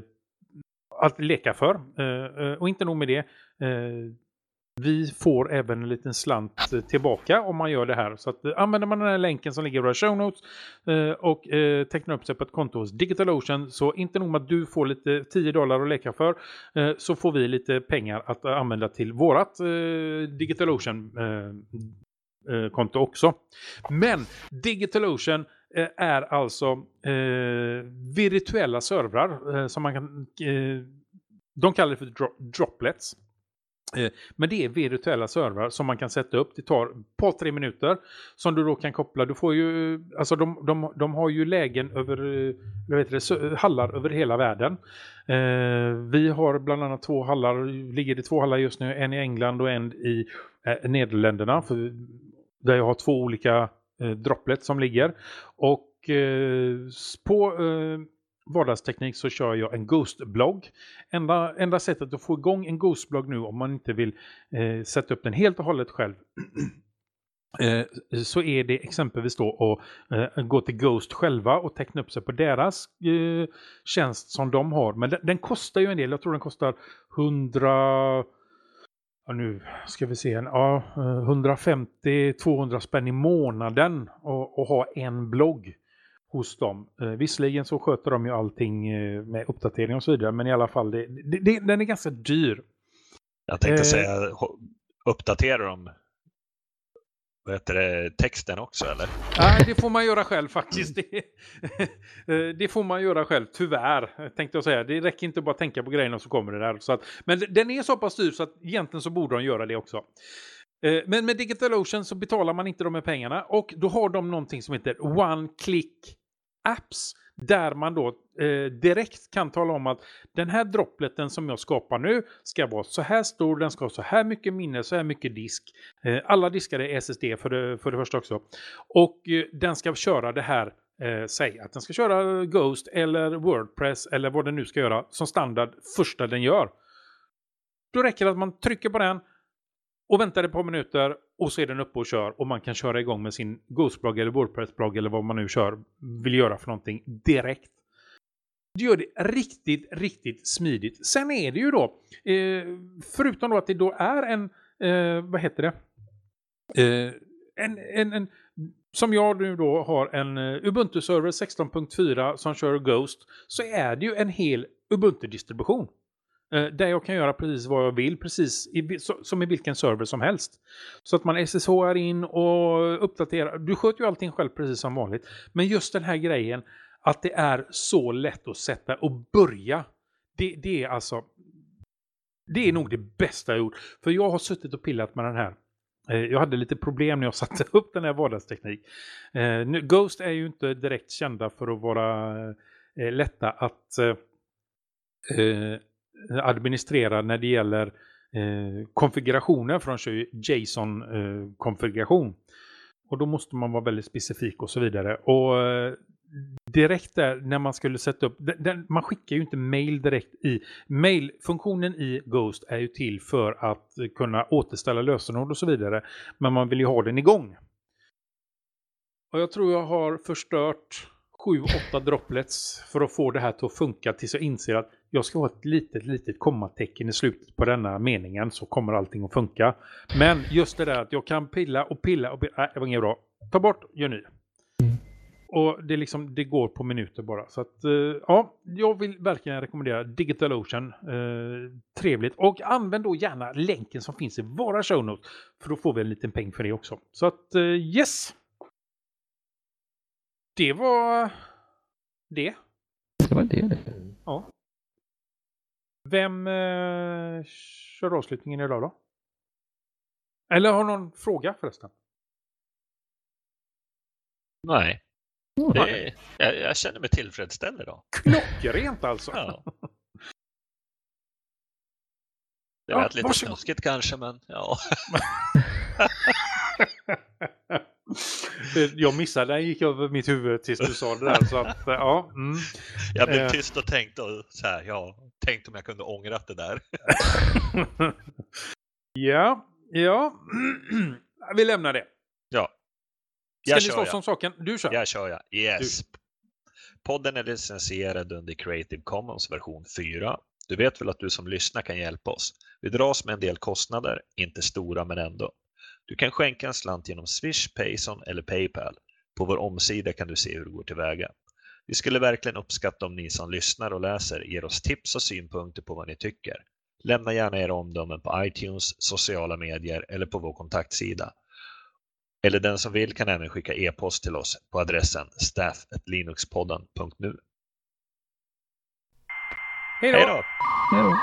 att leka för. Och inte nog med det. Vi får även en liten slant eh, tillbaka om man gör det här. Så att, eh, använder man den här länken som ligger i våra show notes eh, och eh, tecknar upp sig på ett konto hos DigitalOcean så inte nog med att du får lite 10 dollar att leka för eh, så får vi lite pengar att eh, använda till vårat eh, DigitalOcean eh, eh, konto också. Men DigitalOcean eh, är alltså eh, virtuella servrar eh, som man kan... Eh, de kallar det för dro droplets. Eh, men det är virtuella servrar som man kan sätta upp. Det tar ett par, tre minuter som du då kan koppla. Du får ju, alltså de, de, de har ju lägen över, eh, jag vet det, eh, hallar över hela världen. Eh, vi har bland annat två hallar, ligger det två hallar just nu, en i England och en i eh, Nederländerna. För, där jag har två olika eh, droplets som ligger. Och eh, på vardagsteknik så kör jag en Ghost-blogg. Enda, enda sättet att få igång en Ghost-blogg nu om man inte vill eh, sätta upp den helt och hållet själv eh, så är det exempelvis då att eh, gå till Ghost själva och teckna upp sig på deras eh, tjänst som de har. Men den, den kostar ju en del. Jag tror den kostar 100... Ja, nu ska vi se. Ja, eh, 150-200 spänn i månaden och, och ha en blogg hos dem. Eh, visserligen så sköter de ju allting eh, med uppdatering och så vidare, men i alla fall, det, det, det, den är ganska dyr. Jag tänkte Eh. säga, uppdaterar de vad heter det, texten också eller? Nej, det får man göra själv faktiskt. Det, eh, det får man göra själv, tyvärr, tänkte jag säga. Det räcker inte bara att tänka på grejerna så kommer det där. Så att, men den är så pass dyr så att egentligen så borde de göra det också. Eh, Men med DigitalOcean så betalar man inte de här pengarna och då har de någonting som heter One Click Apps där man då eh, direkt kan tala om att den här droppleten som jag skapar nu ska vara så här stor, den ska ha så här mycket minne, så här mycket disk. Eh, alla diskar är SSD för det, för det första också. Och eh, den ska köra det här, eh, säg att den ska köra Ghost eller Wordpress eller vad den nu ska göra som standard första den gör. Då räcker det att man trycker på den och väntar ett par minuter och så är den uppe och kör och man kan köra igång med sin Ghostblogg eller Wordpress-blogg eller vad man nu kör, vill göra för någonting direkt. Det gör det riktigt, riktigt smidigt. Sen är det ju då, eh, förutom då att det då är en, eh, vad heter det? Eh, en, en, en, som jag nu då har en eh, Ubuntu-server 16.4 som kör Ghost, så är det ju en hel Ubuntu-distribution. Eh, där jag kan göra precis vad jag vill, precis i, så, som i vilken server som helst. Så att man SSHar in och uppdaterar. Du sköter ju allting själv precis som vanligt. Men just den här grejen att det är så lätt att sätta och börja. Det, det är alltså... Det är nog det bästa jag gjort. För jag har suttit och pillat med den här. Eh, jag hade lite problem när jag satte upp den här vardagsteknik. Eh, Ghost är ju inte direkt kända för att vara eh, lätta att administrera när det gäller eh, konfigurationer. För de kör ju JSON-konfiguration. Eh, och då måste man vara väldigt specifik och så vidare. Och eh, direkt där när man skulle sätta upp, den, den, man skickar ju inte mail direkt i, mailfunktionen i Ghost är ju till för att kunna återställa lösenord och så vidare, men man vill ju ha den igång. Och jag tror jag har förstört 7-8 droplets för att få det här till att funka tills jag inser att jag ska ha ett litet, litet kommatecken i slutet på denna meningen så kommer allting att funka. Men just det där att jag kan pilla och pilla och pilla, nej, det var inget bra. Ta bort, gör ny. Och det, liksom, det går på minuter bara. Så att, uh, ja, jag vill verkligen rekommendera DigitalOcean. Uh, trevligt. Och använd då gärna länken som finns i våra show notes. För då får vi en liten peng för det också. Så att uh, yes! Det var det. Det var det det. Ja. Vem eh, kör avslutningen idag då? Eller har någon fråga förresten? Nej. Mm. Det, jag, jag känner mig tillfredsställd idag. Klockrent alltså. Ja. Det Ja, lät lite varsågod. snuskigt kanske, men ja. jag missade, den gick över mitt huvud tills du sa det där. Så att, eh, ja. Mm. Jag blev Eh. tyst och tänkte och så här, ja, tänkte om jag kunde ångrat det där. ja, ja. Vi lämnar det. Ja. Ska Jag ni kör, slåss ja. om saken? Du kör. Jag kör ja. Yes. Podden är licensierad under Creative Commons version 4. Du vet väl att du som lyssnar kan hjälpa oss? Vi dras med en del kostnader, inte stora men ändå. Du kan skänka en slant genom Swish, Payson eller Paypal. På vår omsida kan du se hur det går tillväga. Vi skulle verkligen uppskatta om ni som lyssnar och läser ger oss tips och synpunkter på vad ni tycker. Lämna gärna era omdömen på iTunes, sociala medier eller på vår kontaktsida. Eller den som vill kan även skicka e-post till oss på adressen staff.linuxpodden.nu. Hej då! Hej då.